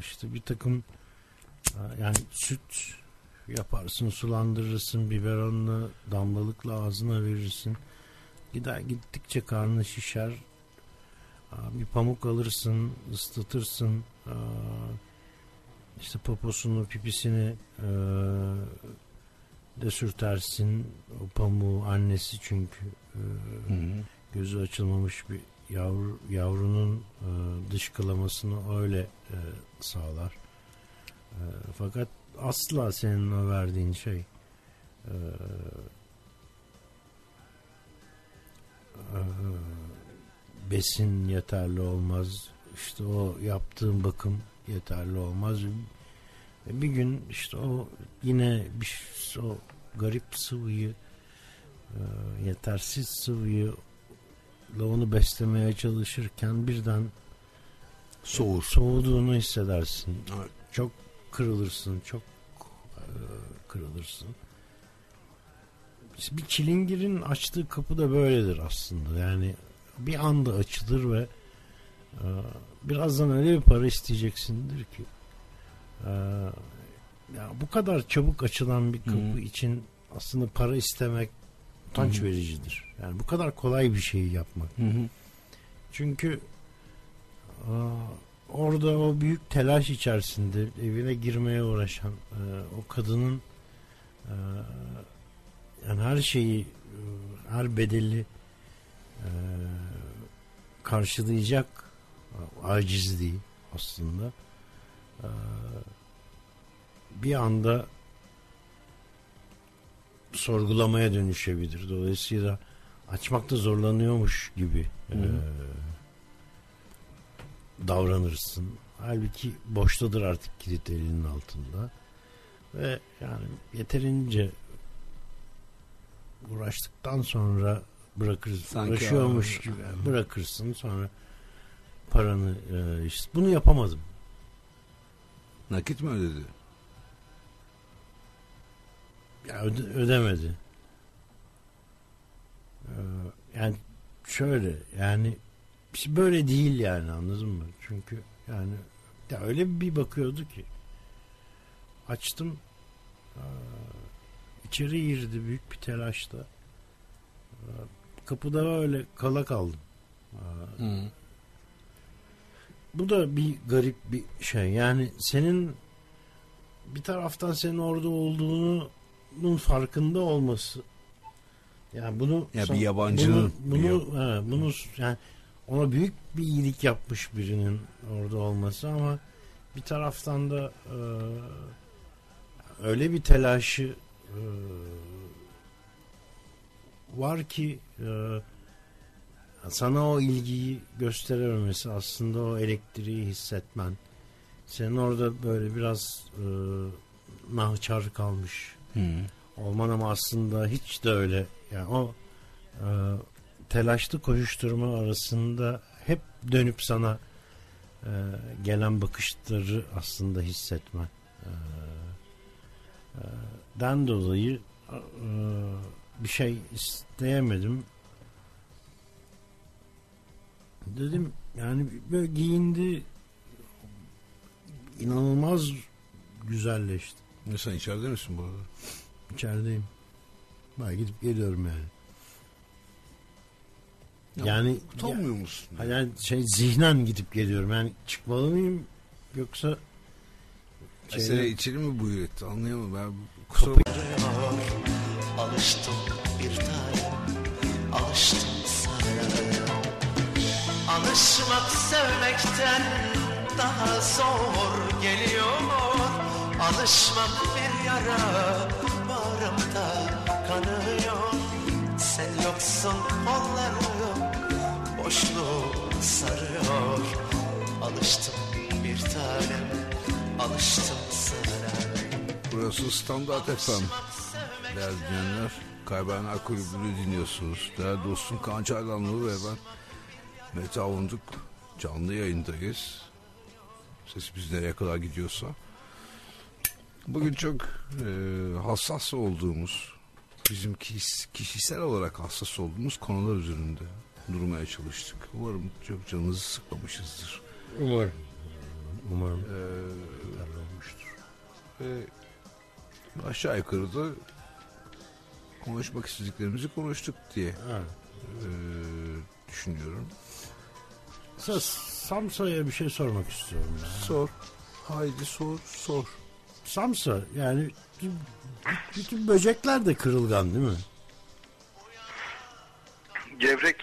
İşte bir takım aa, yani süt yaparsın, sulandırırsın, biberonla, damlalıkla ağzına verirsin. Gider gittikçe karnı şişer, Bir pamuk alırsın, ıslatırsın. İşte poposunu, pipisini de sürtersin. O pamuğu annesi çünkü Hı hı. gözü açılmamış bir yavru, yavrunun dışkılamasını öyle sağlar. Fakat asla senin o verdiğin şey ee, besin yeterli olmaz. İşte o yaptığın bakım yeterli olmaz. Ve bir gün işte o yine bir o garip sıvıyı e, yetersiz sıvıyı onu beslemeye çalışırken birden Soğur. soğuduğunu hissedersin. Evet. Çok kırılırsın, çok e, kırılırsın. Bir çilingirin açtığı kapı da böyledir aslında. Yani bir anda açılır ve e, birazdan öyle bir para isteyeceksindir ki e, ya bu kadar çabuk açılan bir kapı Hı. için aslında para istemek utanç Hı. vericidir. Yani bu kadar kolay bir şeyi yapmak. Hı hı. Çünkü aa, orada o büyük telaş içerisinde evine girmeye uğraşan e, o kadının e, yani her şeyi e, her bedeli e, karşılayacak acizliği aslında e, bir anda sorgulamaya dönüşebilir. Dolayısıyla açmakta zorlanıyormuş gibi e, davranırsın. Halbuki boştadır artık kilit elinin altında. Ve yani yeterince uğraştıktan sonra bırakırsın. Sanki Uğraşıyormuş aa, gibi bırakırsın sonra paranı e, işte bunu yapamadım. Nakit mi ödedi? Ya öde- ödemedi. Ee, yani şöyle yani böyle değil yani anladın mı? Çünkü yani ya öyle bir bakıyordu ki açtım ee, içeri girdi büyük bir telaşla Ee, kapıda öyle kala kaldım. Hı. bu da bir garip bir şey. Yani senin bir taraftan senin orada olduğunun farkında olması. Yani bunu Ya bir son- yabancının bunu, bir bunu, he, bunu yani ona büyük bir iyilik yapmış birinin orada olması ama bir taraftan da e, öyle bir telaşı e, var ki e, sana o ilgiyi gösterememesi aslında o elektriği hissetmen senin orada böyle biraz e, nahçar kalmış Hı. olman ama aslında hiç de öyle yani o e, telaşlı koşuşturma arasında hep dönüp sana e, gelen bakışları aslında hissetmen e, e, den dolayı e, bir şey isteyemedim dedim yani böyle giyindi inanılmaz güzelleşti Ne sen içeride misin bu arada? İçerideyim. Ben gidip geliyorum yani. Ya, yani Utanmıyor musun? ya- yani şey zihnen gidip geliyorum. Yani çıkmalı mıyım yoksa Ya şeyde- Seni içeri mi buyur etti anlayamadım. Ben kusura Kapı- Alıştım bir tane Alıştım sana. Alışmak sevmekten daha zor geliyor. Alışmak bir yara bağrımda kanıyor. Sen yoksun kollarım boşluğu sarıyor. Alıştım bir tanem alıştım sana. Burası Standart FM. Değerli dinleyenler, Kaybedenler Kulübü'nü dinliyorsunuz. Değerli dostum Kaan Çaylanlı ve ben Mete Avunduk canlı yayındayız. Sesimiz nereye kadar gidiyorsa. Bugün çok e, hassas olduğumuz, bizim kişisel olarak hassas olduğumuz konular üzerinde durmaya çalıştık. Umarım çok canınızı sıkmamışızdır. Umarım. Umarım. Ee, olmuştur. ve aşağı yukarı da konuşmak istediklerimizi konuştuk diye Ha. e, düşünüyorum. Sa- Samsa'ya bir şey sormak istiyorum. Ya. Sor. Haydi sor, sor. Samsa yani bütün böcekler de kırılgan değil mi? Gevrek.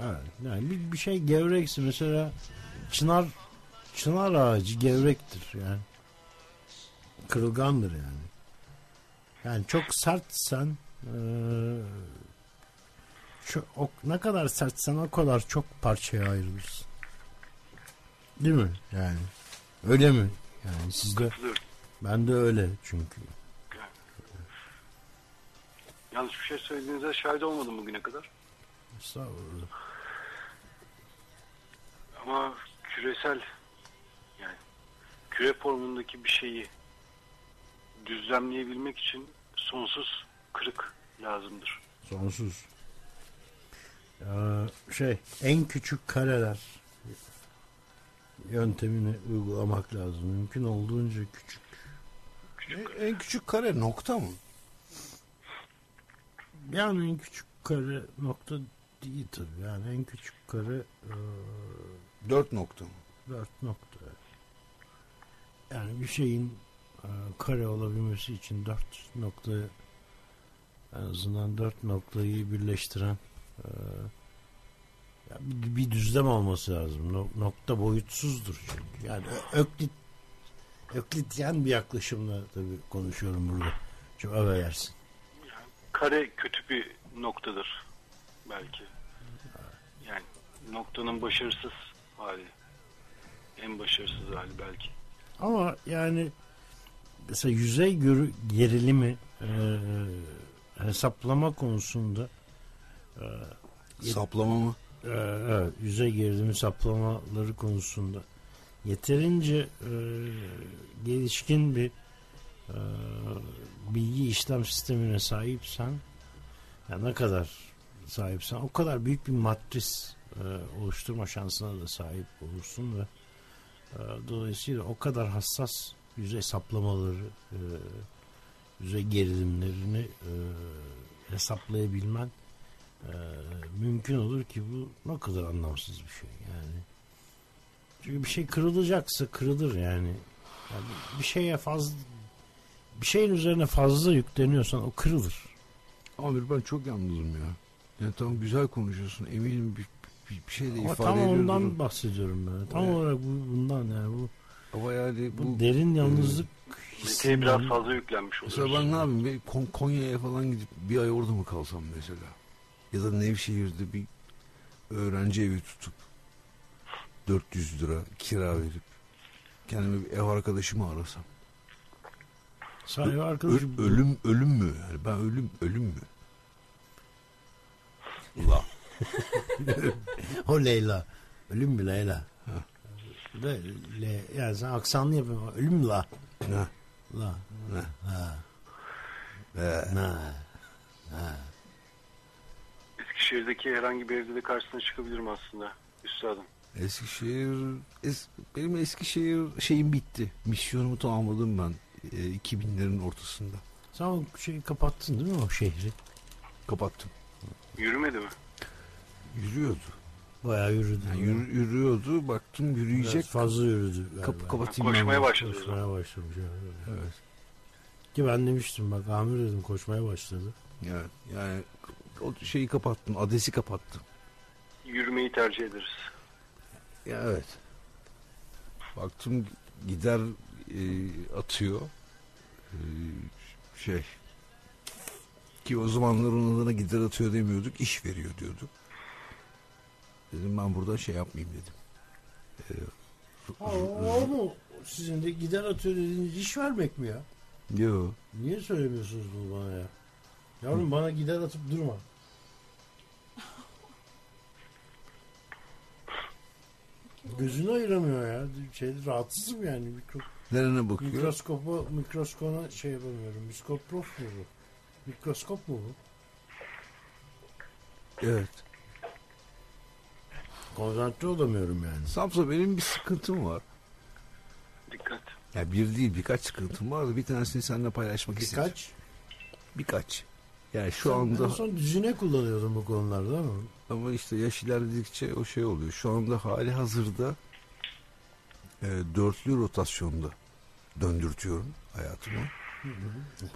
Evet. Yani bir, bir şey gevrekse mesela çınar çınar ağacı gevrektir yani. Kırılgandır yani. Yani çok sertsen eee, şu, o, ne kadar sertsen o kadar çok parçaya ayrılırsın. Değil mi? Yani. Öyle mi? Yani sizde ben de öyle çünkü. Yanlış bir şey söylediğinize şahit olmadım bugüne kadar. Estağfurullah. Ama küresel yani küre formundaki bir şeyi düzlemleyebilmek için sonsuz kırık lazımdır. Sonsuz. Ya, şey en küçük kareler yöntemini uygulamak lazım. Mümkün olduğunca küçük. En, en küçük kare nokta mı? Yani en küçük kare nokta değil tabii. Yani en küçük kare e, Dört nokta mı? dört nokta. Yani bir şeyin kare olabilmesi için dört nokta en azından dört noktayı birleştiren e, bir, düzlem olması lazım. No- nokta boyutsuzdur çünkü. Yani Öklit Öklityen bir yaklaşımla tabii konuşuyorum burada. Çok affedersin. Kare kötü bir noktadır belki. Yani noktanın başarısız hali. En başarısız hali belki. Ama yani mesela yüzey gerilimi e, hesaplama konusunda Yet- Saplama mı? e, evet, yüzey gerilimi hesaplamaları konusunda yeterince e, gelişkin bir e, bilgi işlem sistemine sahipsen ya ne kadar sahipsen o kadar büyük bir matris e, oluşturma şansına da sahip olursun ve e, dolayısıyla o kadar hassas yüzey saplamaları e, yüzey gerilimlerini e, hesaplayabilmen e, mümkün olur ki bu ne kadar anlamsız bir şey yani. Çünkü bir şey kırılacaksa kırılır yani. yani bir şeye fazla bir şeyin üzerine fazla yükleniyorsan o kırılır. Amir ben çok yalnızım ya. Yani tamam güzel konuşuyorsun. Eminim bir, bir, bir şey de Ama ifade tam ediyordur. ondan bahsediyorum ben. Tam Evet. olarak bu, bundan yani bu, Ama yani bu, bu... derin yalnızlık Mete'ye biraz fazla yüklenmiş Mesela oluyoruz. ben ne yapayım? Bir Kon- Konya'ya falan gidip bir ay orada mı kalsam mesela? Ya da Nevşehir'de bir öğrenci evi tutup 400 lira kira verip kendime bir ev arkadaşımı arasam. sahibi Ö- arkadaşım ölüm ölüm mü? Yani ben ölüm ölüm mü? Ula. o Leyla. Ölüm mü Leyla? De, le, yani sen aksanlı yapıyorsun. Ölüm la? Ne? La. Ne? Ha. Ee, Na. Eskişehir'deki herhangi bir evde de karşısına çıkabilirim aslında. Üstadım. Eskişehir es, benim Eskişehir şeyim bitti. Misyonumu tamamladım ben e, 2000'lerin ortasında. Sen o şeyi kapattın değil mi o şehri? Kapattım. Yürümedi mi? Yürüyordu. Bayağı yürüdü. Yani yürü- yürüyordu. Baktım Biraz yürüyecek. fazla yürüdü. galiba. Kapı kapatayım Koşmaya ben. başladı. Koşmaya başlamış. evet. Evet. Ki ben demiştim bak amir dedim koşmaya başladı. Yani, yani o şeyi kapattım. Adresi kapattım. Yürümeyi tercih ederiz. Ya evet. Baktım gider e, atıyor. E, şey Ki o zamanlar onun adına gider atıyor demiyorduk, iş veriyor diyorduk. Dedim ben burada şey yapmayayım dedim. Ha, o mu? Sizin de gider atıyor dediğiniz iş vermek mi ya? Yo. Niye söylemiyorsunuz bunu bana ya? Yavrum bana gider atıp durma. Gözünü ayıramıyor ya. Şey, rahatsızım yani. Mikro, Nerene bakıyor? mikroskopa, mikroskona şey yapamıyorum. Mikroskop mu bu? Mikroskop mu bu? Evet. Konsantre olamıyorum yani. Samsa benim bir sıkıntım var. Dikkat. Ya bir değil birkaç sıkıntım var da bir tanesini seninle paylaşmak istedim. Birkaç. Birkaç. Yani şu Sen anda En son düzine kullanıyordun bu konularda ama. ama işte yaş ilerledikçe o şey oluyor. Şu anda hali hazırda e, dörtlü rotasyonda döndürtüyorum hayatımı.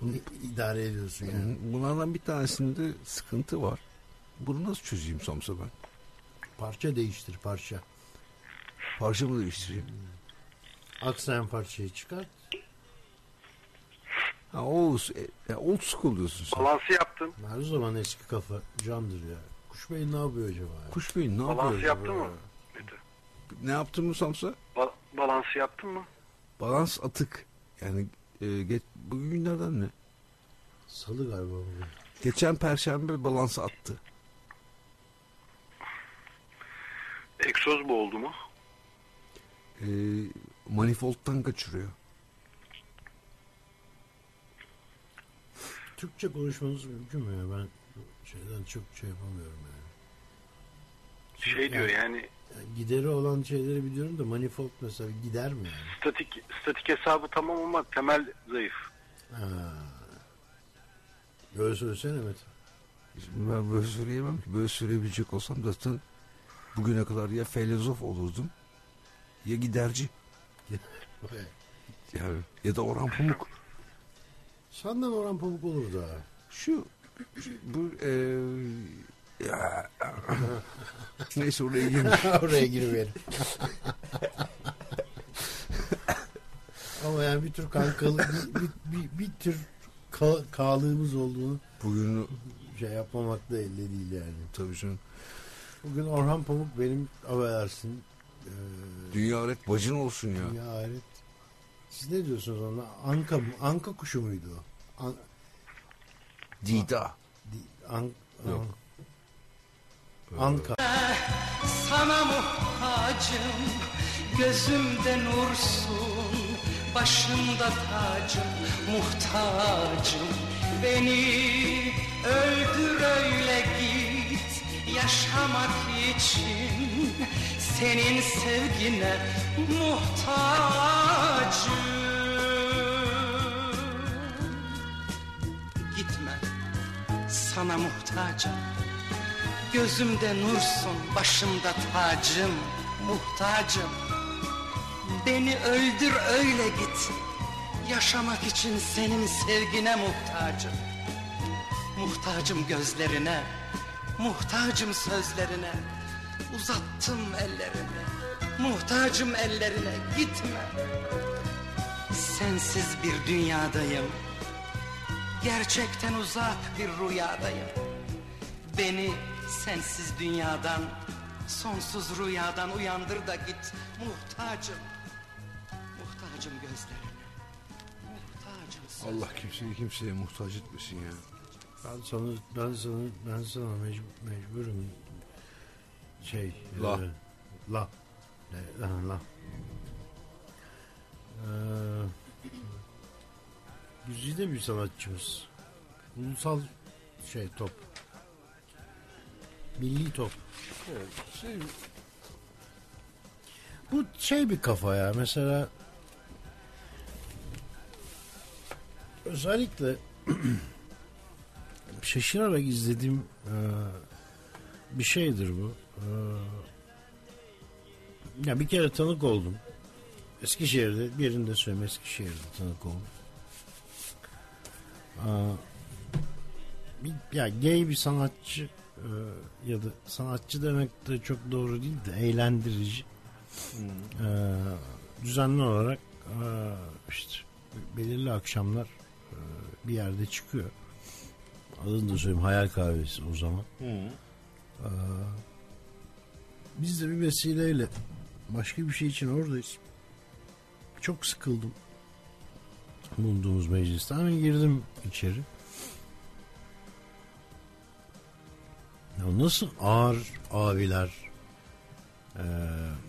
İ- idare ediyorsun yani. Bunlardan bir tanesinde sıkıntı var. Bunu nasıl çözeyim Samsa ben? Parça değiştir parça. Parça mı değiştireyim? Aksayan parçayı çıkart. Ha, o, e, ya old school diyorsun sen. Balansı yaptın. Her zaman eski kafa candır ya. Kuş Bey ne yapıyor acaba ya? Kuş Bey ne yapıyor? Balansı acaba? yaptın mı? Mete? Ne yaptın mı Samsa? Ba- balansı yaptın mı? Balans atık. Yani e, geç, bugün günlerden ne? Salı galiba bugün. Geçen perşembe balans attı. Egzoz bu oldu mu? E, manifoldtan kaçırıyor. Türkçe konuşmanız mümkün mü ya? Ben şeyden çok şey yapamıyorum yani. Şey diyor yani Yani Gideri olan şeyleri biliyorum da manifold mesela gider mi yani? statik statik hesabı tamam ama temel zayıf. Ha. Böyle söylesene Mete. Şimdi ben böyle söyleyemem ki. Böyle söyleyebilecek olsam zaten bugüne kadar ya filozof olurdum ya giderci. Yani ya da Orhan Pamuk. Senden Orhan Pamuk olur da. Şu, şu bu e, ya, neyse oraya girmiş. Oraya giriverim. Ama yani bir tür kankalık, bir, bir, bir, bir tür ka, kağlığımız olduğunu Bugün şey yapmamak da elde değil yani. tabii canım Bugün Orhan Pamuk benim affedersin e, dünya alet bacın olsun ya. dünya alet. Siz ne diyorsunuz ona? Anka mı? Anka kuşu muydu o? An, Dida. di, an, Yok. an- Anka. Sana muhtacım Gözümde nursun Başımda tacım Muhtacım Beni öldür öyle git Yaşamak için Senin sevgine muhtacım Gitme Sana muhtacım Gözümde nursun, başımda tacım, muhtacım. Beni öldür öyle git. Yaşamak için senin sevgine muhtacım. Muhtacım gözlerine, muhtacım sözlerine. Uzattım ellerimi, muhtacım ellerine gitme. Sensiz bir dünyadayım. Gerçekten uzak bir rüyadayım. Beni sensiz dünyadan, sonsuz rüyadan uyandır da git. Muhtacım, muhtacım gözlerine. Muhtacım sözlerine. Allah kimseyi kimseye muhtaç etmesin ya. Ben sana, ben sana, ben sana mecbur, mecburum. Şey. La. e, la. E, ha, la. Ee, güzide bir sanatçımız. Ulusal şey top. Milli top. Şey, Bu şey bir kafa ya. Mesela özellikle şaşırarak izlediğim e, bir şeydir bu. E, ya bir kere tanık oldum. Eskişehir'de bir yerinde söyleyeyim Eskişehir'de tanık oldum. Aa, bir, ya gay bir sanatçı e, ya da sanatçı demek de çok doğru değil de eğlendirici e, düzenli olarak e, işte belirli akşamlar e, bir yerde çıkıyor. Adını da söyleyeyim Hayal Kahvesi o zaman. Ee, biz de bir vesileyle başka bir şey için oradayız. Çok sıkıldım. Bulunduğumuz mecliste. Hemen girdim içeri. Ya nasıl ağır abiler ee,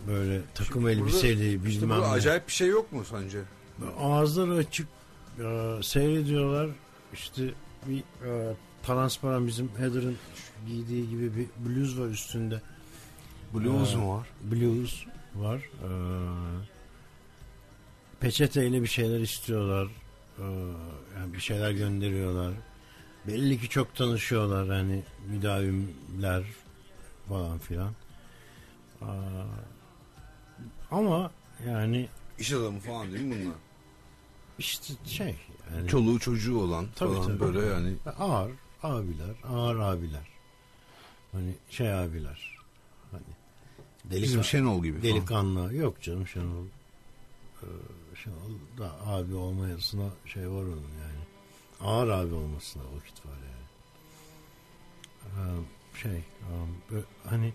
böyle takım Burada- elbiseli İşte bilmem burada ne. acayip bir şey yok mu sence? Ağızları açık e, seyrediyorlar. İşte bir e, transparan bizim Heather'ın giydiği gibi bir bluz var üstünde. Blues Ee, mu var? Bluz var. E, peçeteyle bir şeyler istiyorlar. E, yani bir şeyler gönderiyorlar. Belli ki çok tanışıyorlar hani müdavimler falan filan. E, ama yani İş adamı falan değil mi bunlar? işte şey yani Çoluğu çocuğu olan Tabii, falan tabii. böyle yani. ağır abiler, ağır abiler. Hani şey abiler. Hani delik Bizim Şenol gibi falan. delikanlı yok canım Şenol. Ee, Şenol da abi olmayasına şey var onun yani. Ağır abi olmasına vakit var yani. Ee, şey um, böyle hani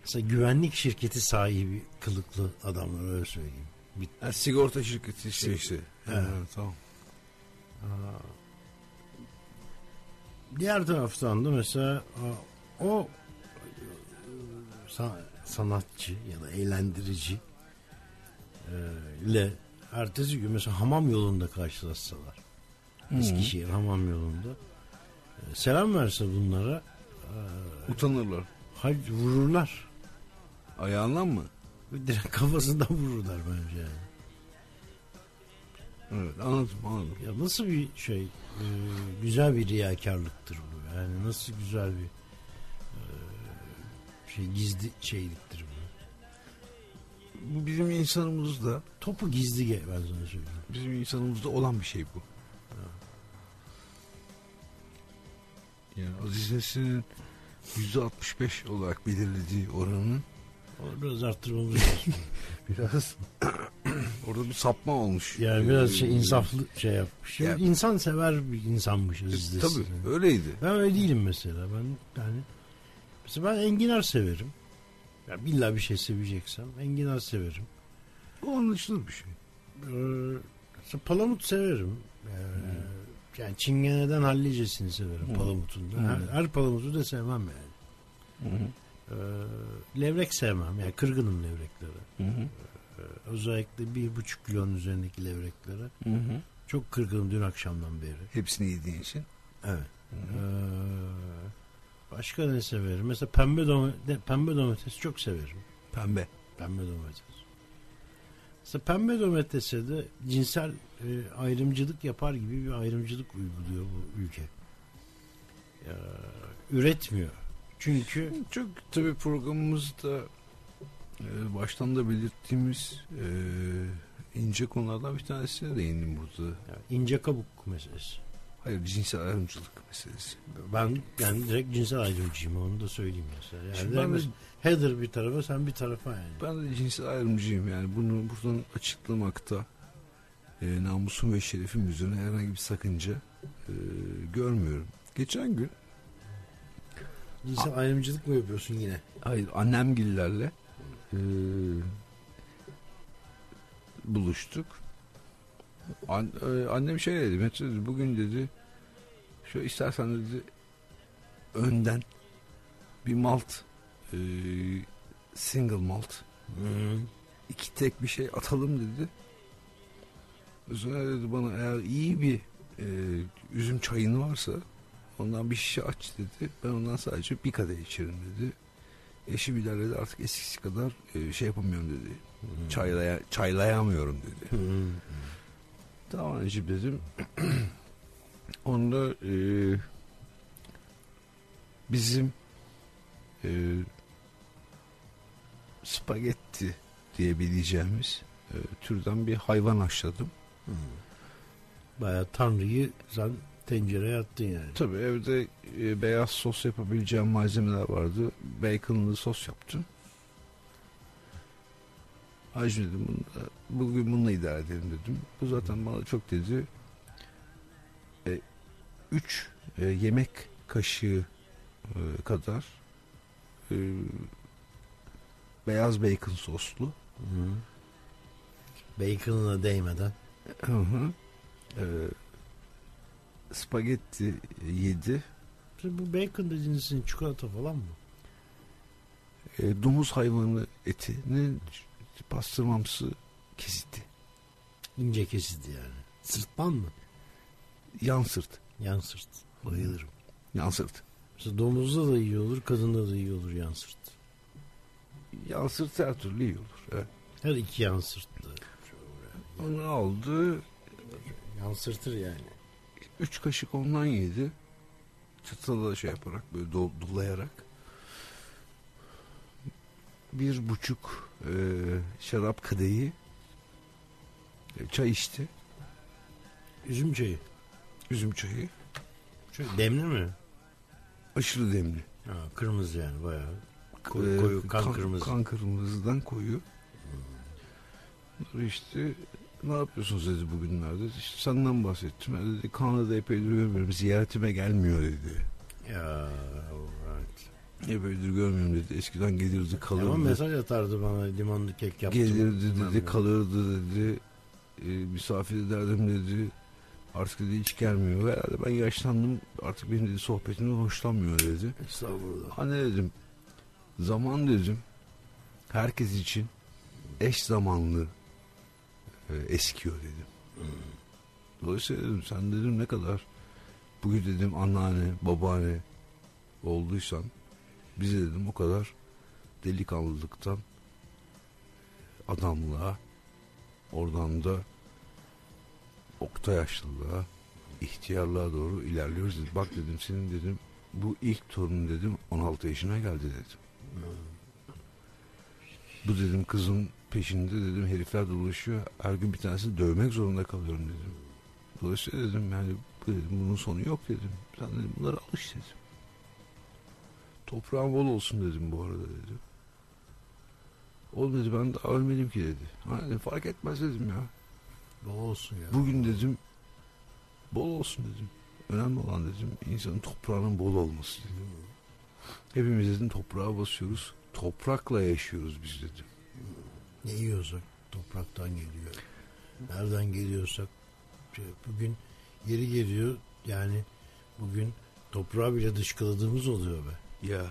mesela güvenlik şirketi sahibi kılıklı adamlar öyle söyleyeyim. Bir Ha, sigorta şirketi işte Şey- işte. Evet. Evet, tamam. Diğer taraftan da mesela o, sa- sanatçı ya da eğlendirici e, ile ertesi gün mesela hamam yolunda karşılaşsalar. Eskişehir hamam yolunda. e, selam verse bunlara Utanırlar. hayır vururlar. Ayağından mı? Direkt kafasından vururlar bence yani. Evet anladım anladım. Ya nasıl bir şey e, güzel bir riyakarlıktır bu. Yani nasıl güzel bir e, şey gizli şeyliktir bu. Bu bizim insanımızda Topu gizli ge ben sana söyleyeyim. bizim insanımızda olan bir şey bu. Yani Aziz Nesin'in %65 olarak belirlediği oranın Onu biraz arttırmamız lazım. biraz orada bir sapma olmuş. yani biraz Ee, şey insaflı şey yapmış. Şimdi Ya- insan sever bir insanmış Aziz E. Tabii öyleydi. Ben öyle değilim mesela. Ben yani mesela ben enginar severim. Ya illa bir şey seveceksem enginar severim. O anlaşılır bir şey. Ee, mesela palamut severim. Ee, Yani çingeneden hallicesini severim palamutun da. Her, her palamutu da sevmem yani. Ee, levrek sevmem. Yani kırgınım levreklere. Ee, özellikle bir buçuk kilonun üzerindeki levreklere. Çok kırgınım dün akşamdan beri. Hepsini yediğin için. Evet. Ee, başka ne severim? Mesela pembe domates, pembe domates çok severim. Pembe. Pembe domates. Mesela pembe domatese de cinsel e, ayrımcılık yapar gibi bir ayrımcılık uyguluyor bu ülke. Ya, üretmiyor. Çünkü Çok tabii programımızda e, baştan da belirttiğimiz e, ince konulardan bir tanesine değindim burada. ya, ince kabuk meselesi. Hayır cinsel ayrımcılık meselesi. Ben yani direkt cinsel ayrımcıyım onu da söyleyeyim mesela. Yani Şimdi ben de- Heather bir tarafa sen bir tarafa yani. Ben de cinsel ayrımcıyım yani bunu buradan açıklamakta e, namusum ve şerefim üzerine herhangi bir sakınca e, görmüyorum. Geçen gün Cinsel ayrımcılık mı yapıyorsun yine? hayır annemgillerle e, buluştuk. An, e, annem şey dedi, dedi, bugün dedi şu istersen dedi önden bir malt e, single malt iki tek bir şey atalım dedi. Üzerine dedi bana eğer iyi bir e, üzüm çayın varsa ondan bir şişe aç dedi. Ben ondan sadece bir kadeh içerim dedi. Eşim ilerledi artık eskisi kadar e, şey yapamıyorum dedi. Çaylaya, çaylayamıyorum dedi. Tamam anneciğim dedim. Onda e, bizim e, spagetti diyebileceğimiz e, türden bir hayvan haşladım. Bayağı Tanrı'yı sen tencereye attın yani. Tabii evde e, beyaz sos yapabileceğim malzemeler vardı. Baconlı sos yaptım. Hacı dedim bunu da- bugün bununla idare edelim dedim. Bu zaten bana çok dedi. E, üç e, yemek kaşığı e, kadar e, beyaz bacon soslu Hı. Bacon'ına değmeden. Hı hı. E, spagetti yedi. Şimdi bu bacon dediğinizin çikolata falan mı? E, domuz hayvanı etinin pastırmamsı kesiti. İnce kesildi yani. Sırtman mı? Yan sırt. Yan sırt. Bayılırım. Yan sırt. Mesela domuzda da iyi olur, kadında da iyi olur yan sırt. Yan sırt her türlü iyi olur. Evet. Her iki yan sırt da. Onu aldı. Yan sırtır yani. Üç kaşık ondan yedi. Çıtala şey yaparak böyle dol, dolayarak. Bir buçuk e, şarap kadehi e, çay içti. Üzüm çayı. Üzüm çayı. Çok demli mi? Aşırı demli. Ha, kırmızı yani bayağı. Koyu, Ee, koyu kan, kırmızı. Kan kırmızıdan koyu. Bunları işte ne yapıyorsunuz dedi bugünlerde. İşte senden bahsettim. Ya dedi Kanada'da epeydir görmüyorum. Ziyaretime gelmiyor dedi. Ya right. Epeydir görmüyorum dedi. Eskiden gelirdi kalırdı. Ama mesaj atardı bana limonlu kek yaptım. Gelirdi dedi kalırdı dedi. E, misafir ederdim dedi. Artık dedi hiç gelmiyor. Herhalde ben yaşlandım. Artık benim dedi sohbetimden hoşlanmıyor dedi. Estağfurullah. Hani dedim zaman dedim herkes için eş zamanlı e, eskiyor dedim. Dolayısıyla dedim sen dedim ne kadar bugün dedim anneanne babaanne olduysan bize dedim o kadar delikanlılıktan adamlığa oradan da orta yaşlılığa ihtiyarlığa doğru ilerliyoruz dedim. Bak dedim senin dedim bu ilk torun dedim 16 yaşına geldi dedim. Bu dedim kızın peşinde dedim herifler dolaşıyor. Her gün bir tanesini dövmek zorunda kalıyorum dedim. Dolayısıyla dedim yani dedim, bunun sonu yok dedim. Sen dedim bunlara alış dedim. Toprağın bol olsun dedim bu arada dedim. Oğlum dedi ben daha ölmedim ki dedi. Ha, dedim, fark etmez dedim ya. Bol olsun ya. Bugün dedim bol olsun dedim. Önemli olan dedim insanın toprağının bol olması dedim. Hepimiz dedim toprağa basıyoruz. Toprakla yaşıyoruz biz dedim. Ne yiyorsak topraktan geliyor. Nereden geliyorsak şey, bugün yeri geliyor yani bugün toprağı bile dışkıladığımız oluyor be. Ya.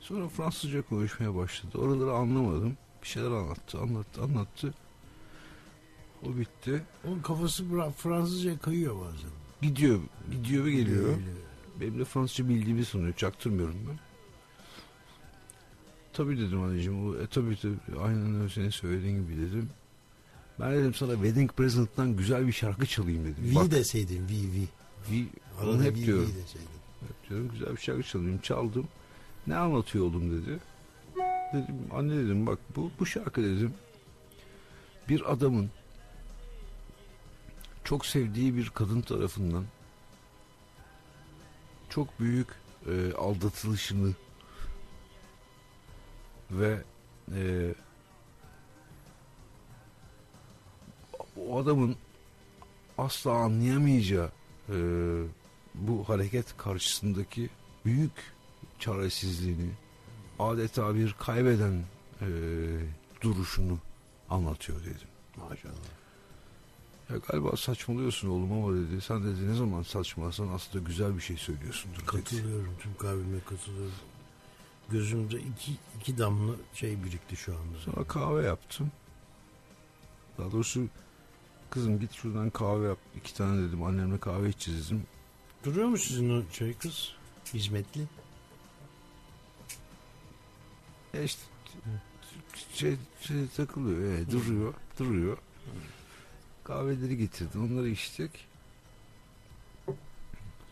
Sonra Fransızca konuşmaya başladı. Oraları anlamadım. Bir şeyler anlattı, anlattı, anlattı. O bitti. Onun kafası Fra- Fransızca kayıyor bazen. Gidiyor, gidiyor ve geliyor. Öyle. Benim de Fransızca bildiğimi sanıyor. Çaktırmıyorum ben. Tabii dedim anneciğim. E, tabii tabii. Aynen öyle senin söylediğin gibi dedim. Ben dedim sana Wedding Present'tan güzel bir şarkı çalayım dedim. Vi Bak, deseydin vi vi. Vi, onu hep vi, diyorum. deseydin. Hep diyorum güzel bir şarkı çalayım. Çaldım. Ne anlatıyor oğlum dedi. Dedim anne dedim bak bu, bu şarkı dedim. Bir adamın çok sevdiği bir kadın tarafından çok büyük e, aldatılışını ve e, o adamın asla anlayamayacağı e, bu hareket karşısındaki büyük çaresizliğini adeta bir kaybeden e, duruşunu anlatıyor dedim. Maşallah. Ya galiba saçmalıyorsun oğlum ama dedi. Sen dedi ne zaman saçmalasan aslında güzel bir şey söylüyorsundur dedi. Katılıyorum tüm kalbime katılıyorum. Gözümde iki, iki damla şey birikti şu anda. Sonra kahve yaptım. Daha doğrusu kızım git şuradan kahve yap. İki tane dedim annemle kahve içeceğiz dedim. Duruyor mu sizin o şey kız? Hizmetli. Ya işte şey, şey takılıyor evet, duruyor duruyor. Kahveleri getirdi onları içtik.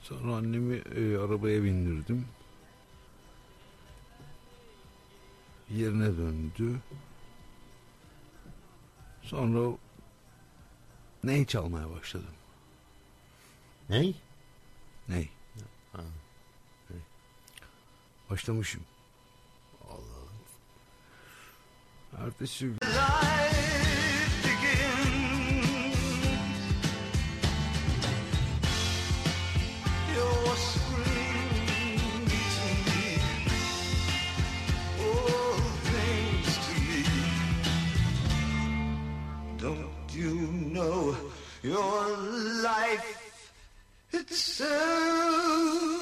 Sonra annemi e, arabaya bindirdim. Yerine döndü. Sonra ney çalmaya başladım. Ney? Ney? Ha. Başlamışım. Allah. Ertesi gün know your life itself.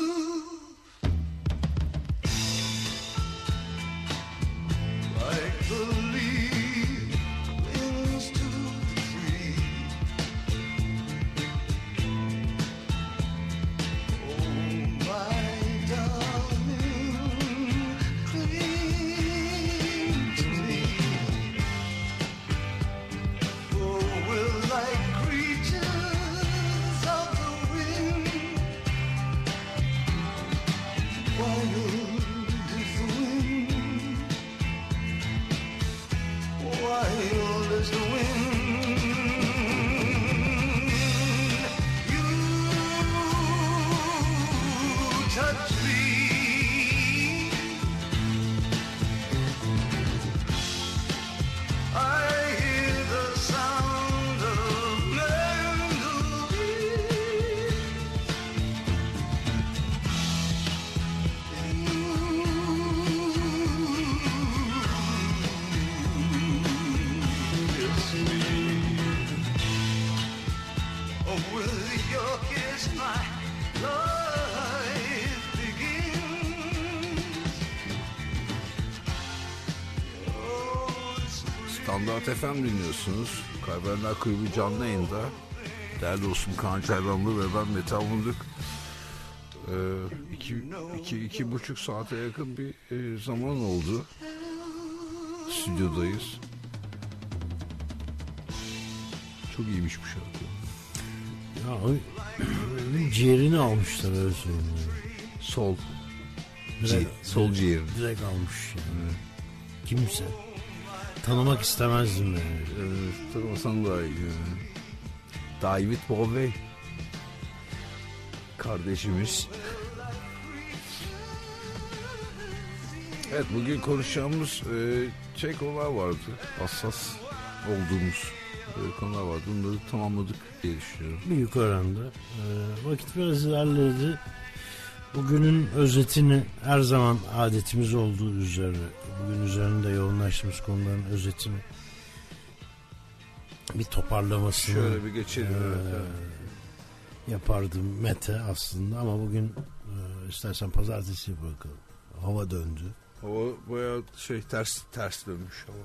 FM dinliyorsunuz. Kaybedenler Kulübü canlı yayında. Değerli dostum Kaan Çaylanlı ve ben Mete Avunduk. Ee, iki, iki, iki buçuk saate yakın bir e, zaman oldu. Stüdyodayız. Çok iyiymiş bu şarkı. Ya ciğerini almışlar öyle söyleyeyim. Sol. Direkt, Ci- sol ciğerini. Direkt almış yani. Kimse. Tanımak istemezdim yani. Ee, tanımasan daha iyi. David Bowie. Kardeşimiz. Evet bugün konuşacağımız e, şey konular vardı. Hassas olduğumuz e, konular vardı. Bunları tamamladık diye düşünüyorum. Büyük oranda. Ee, vakit biraz ilerledi. Bugünün özetini her zaman adetimiz olduğu üzere bugün üzerinde yoğunlaştığımız konuların özetini bir toparlamasını Şöyle bir geçelim. Ee, evet, evet. yapardım Mete aslında ama bugün e, istersen pazartesi bakalım. Hava döndü. Hava bayağı şey ters ters dönmüş hava.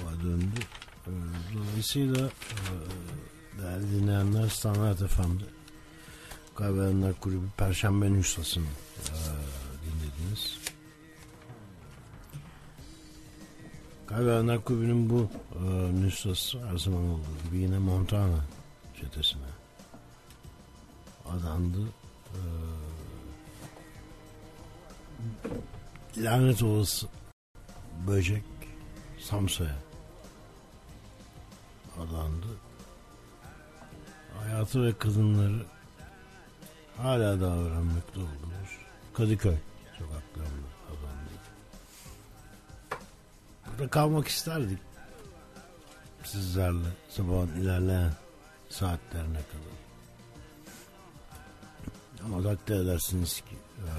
Hava döndü. Ee, Dolayısıyla e, değerli dinleyenler Standart FM'de Kaybedenler Kulübü Perşembe Nüshası'nı e, Kaybedenler Kulübü'nün bu e, nüshası her zaman olduğu gibi yine Montana çetesine adandı. E, lanet olası böcek Samsa'ya adandı. Hayatı ve kadınları hala daha öğrenmekte olduğumuz Kadıköy Burada kalmak isterdik sizlerle sabahın ilerleyen saatlerine kadar. Ama takdir edersiniz ki eee,